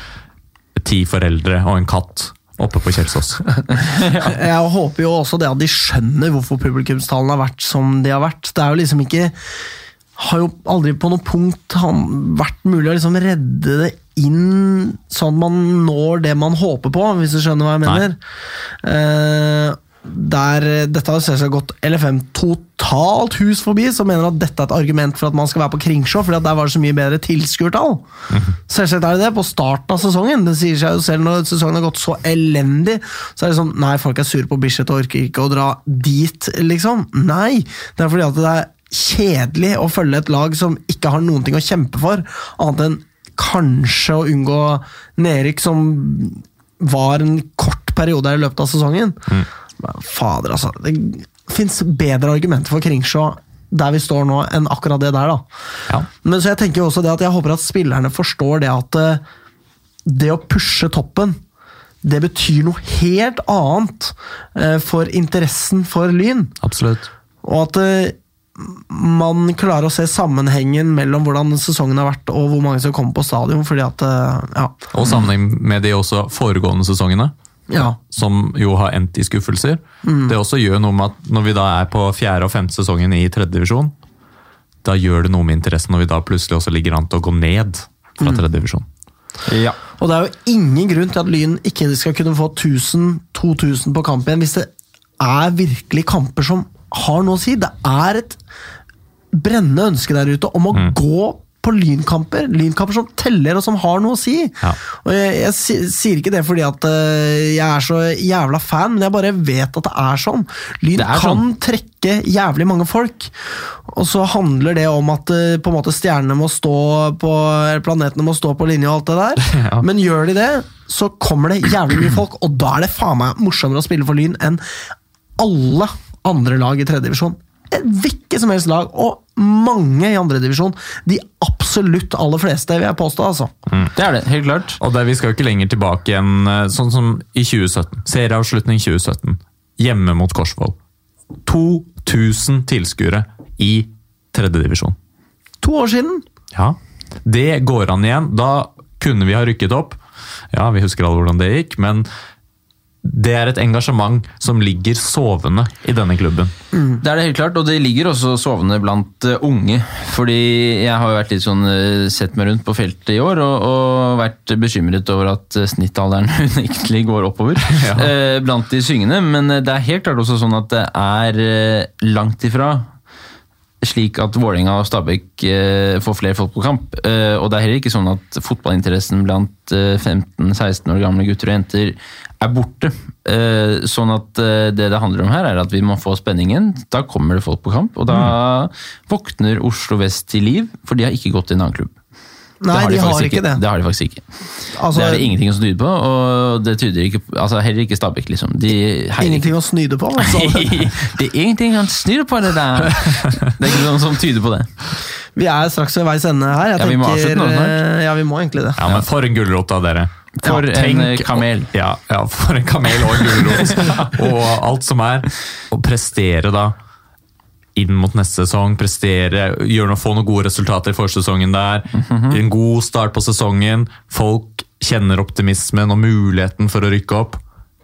ti foreldre og en katt oppe på Kjelsås. [LAUGHS] Jeg håper jo også det at de skjønner hvorfor publikumstallene har vært som de har vært. Det er jo liksom ikke har jo aldri på noe punkt vært mulig å liksom redde det inn sånn at man når det man håper på, hvis du skjønner hva jeg mener. Eh, der, dette har selvsagt gått LFM totalt hus forbi, som mener at dette er et argument for at man skal være på Kringsjå, fordi at der var det så mye bedre tilskuertall. Selvsagt er det det på starten av sesongen. Det sier seg jo selv når sesongen har gått så elendig. Så er det sånn Nei, folk er sure på Bislett og orker ikke å dra dit, liksom. Nei! Det er fordi at det er kjedelig å følge et lag som ikke har noen ting å kjempe for, annet enn kanskje å unngå nedrykk, som var en kort periode i løpet av sesongen. Men Fader, altså. Det fins bedre argumenter for Kringsjå der vi står nå, enn akkurat det der, da. Ja. Men så jeg tenker jo også det at jeg håper at spillerne forstår det at eh, det å pushe toppen, det betyr noe helt annet eh, for interessen for Lyn. Absolutt. Og at eh, man klarer å se sammenhengen mellom hvordan sesongen har vært og hvor mange som kommer på stadion. fordi at, ja, Og sammenheng med de også foregående sesongene. Ja, som jo har endt i skuffelser. Det også gjør noe med at når vi da er på fjerde og femte sesongen i tredje divisjon, da gjør det noe med interessen når vi da plutselig også ligger an til å gå ned fra tredje divisjon. Ja. Og det er jo ingen grunn til at Lyn ikke skal kunne få 1000-2000 på kamp igjen, hvis det er virkelig kamper som har noe å si. Det er et brennende ønske der ute om å gå på lynkamper. Lynkamper som teller, og som har noe å si. Ja. Og jeg, jeg sier ikke det fordi at eh, jeg er så jævla fan, men jeg bare vet at det er sånn. Lyn er kan sånn. trekke jævlig mange folk. Og så handler det om at eh, på en måte stjernene må stå på planetene må stå på linje og alt det der. [LAUGHS] Ja. Men gjør de det, så kommer det jævlig mye folk, og da er det faen meg morsommere å spille for Lyn enn alle andre lag i tredje divisjon. Et hvilket som helst lag. Og mange i andredivisjon. De absolutt aller fleste, vil jeg påstå. altså. Det er det, helt klart. Og det, Vi skal jo ikke lenger tilbake igjen, eh, sånn som i 2017. Serieavslutning 2017. Hjemme mot Korsvoll. 2000 tilskuere i tredjedivisjon. To år siden. Ja, det går an igjen. Da kunne vi ha rykket opp. Ja, vi husker alle hvordan det gikk, men det er et engasjement som ligger sovende i denne klubben. Det er det helt klart, og det ligger også sovende blant eh, unge. Fordi jeg har jo vært litt sånn eh, sett meg rundt på feltet i år, og, og vært bekymret over at eh, snittalderen [LAUGHS] unektelig går oppover [LAUGHS] Ja. eh, blant de syngende. Men det er helt klart også sånn at det er langt ifra slik at Vålerenga og Stabæk eh, får flere folk på kamp. Eh, og det er heller ikke sånn at fotballinteressen blant eh, 15-16 år gamle gutter og jenter er borte. Eh, sånn at eh, det det handler om her, er at vi må få spenningen. Da kommer det folk på kamp, og da våkner Oslo vest til liv, for de har ikke gått til en annen klubb. Nei, det de har faktisk ikke det. Det har de faktisk ikke. Altså, det er det ingenting å snyde på, og det tyder ikke, altså heller ikke Stabæk, liksom. De heier Ingenting å snyde på. Altså. [LAUGHS] Det er ingenting han snur på det der. Det er ikke noen som tyder på det. Vi er straks ved veis ende her. Jeg Ja, vi må tenker, avslutte nå snart. eh, Ja, vi må egentlig det. Ja, men For en gulrot av dere. For Ja, en tenk- kamel. Ja, ja, for en kamel og en gulrot. [LAUGHS] og alt som er. Å prestere da inn mot neste sesong, prestere, gjøre noe, få noen gode resultater i forsesongen der. En god start på sesongen. Folk kjenner optimismen og muligheten for å rykke opp.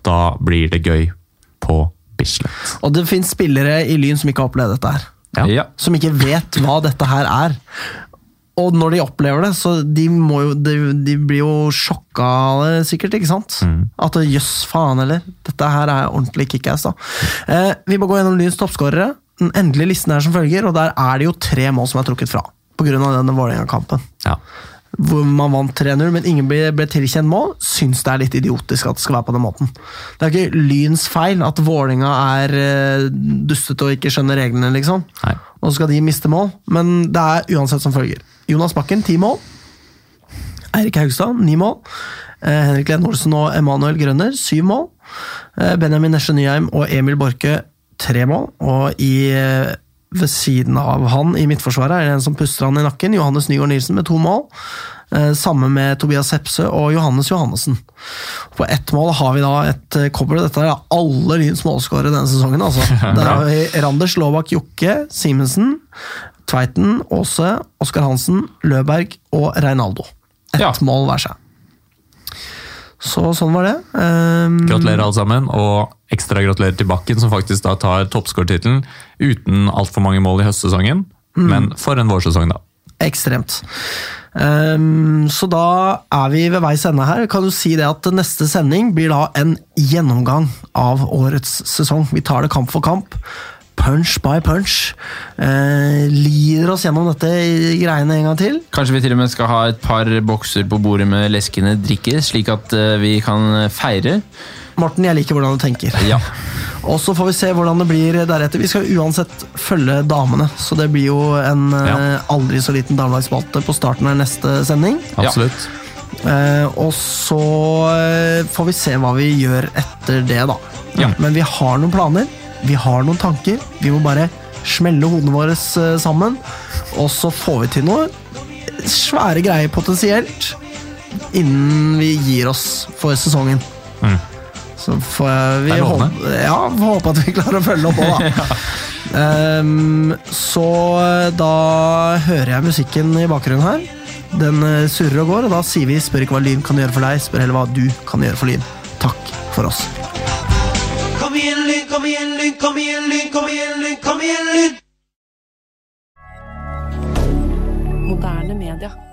Da blir det gøy på Bislett. Og det fins spillere i Lyn som ikke har opplevd dette her. Ja. Ja. Som ikke vet hva dette her er. Og når de opplever det, så de, må jo, de, de blir jo sjokka av det, sikkert. ikke sant? At jøss, faen heller. Dette her er ordentlig kickass. da. Eh, vi må gå gjennom Lyns toppskårere. Den endelige listen er som følger, og der er det jo tre mål som er trukket fra. Pga. denne Vålerenga-kampen. Ja. Hvor man vant 3-0, men ingen ble, ble tilkjent mål. Syns det er litt idiotisk at det skal være på den måten. Det er ikke Lyns feil at Vålerenga er eh, dustete og ikke skjønner reglene, liksom. Nei. Og så skal de miste mål, men det er uansett som følger. Jonas Bakken, ti mål. Eirik Haugstad, ni mål. Eh, Henrik Lene Olsen og Emanuel Grønner, syv mål. Eh, Benjamin Nesje Nyheim og Emil Borke, tre mål. Og i, eh, ved siden av han i midtforsvaret er det en som puster han i nakken, Johannes Nygaard Nilsen med to mål. Eh, Samme med Tobias Hepse og Johannes Johannessen. På ett mål har vi da et eh, kobbel. Dette er alle Lyns målskårere denne sesongen. altså. Der har vi Randers, Lovak, Jokke, Simensen, Tveiten, Aase, Oskar Hansen, Løberg og Reinaldo. Ett Ja. mål hver seg. Så sånn var det. Um, Gratulerer alle sammen, og ekstra gratulerer til Bakken, som faktisk da tar toppskårtittelen uten altfor mange mål i høstsesongen. Men for en vårsesong, da. Ekstremt. Um, så da er vi ved veis ende her. Kan du si det at neste sending blir da en gjennomgang av årets sesong? Vi tar det kamp for kamp. Punch by punch. Eh, lider oss gjennom dette greiene en gang til. Kanskje vi til og med skal ha et par bokser på bordet med leskende drikke, slik at eh, vi kan feire. Morten, jeg liker hvordan du tenker. Ja. [LAUGHS] Og så får vi se hvordan det blir deretter. Vi skal uansett følge damene, så det blir jo en eh, Ja. aldri så liten damelagsspalte på starten av neste sending. Absolutt. Eh, og så eh, får vi se hva vi gjør etter det, da. Ja. Men vi har noen planer, vi har noen tanker. Vi må bare smelle hodene våre eh, sammen, og så får vi til noe svære greier potensielt innen vi gir oss for sesongen. Mm. Så får vi håpe, ja, håpe at vi klarer å følge opp òg, da. [LAUGHS] Ehm, så eh, da hører jeg musikken i bakgrunnen her. Den eh, surrer og går, og da sier vi 'spør ikke hva Lyn kan gjøre for deg', spør heller hva du kan gjøre for Lyn. Takk for oss. Kom igjen, Lyn, kom igjen, Lyn, kom igjen, Lyn, kom igjen, Lyn! Moderne media.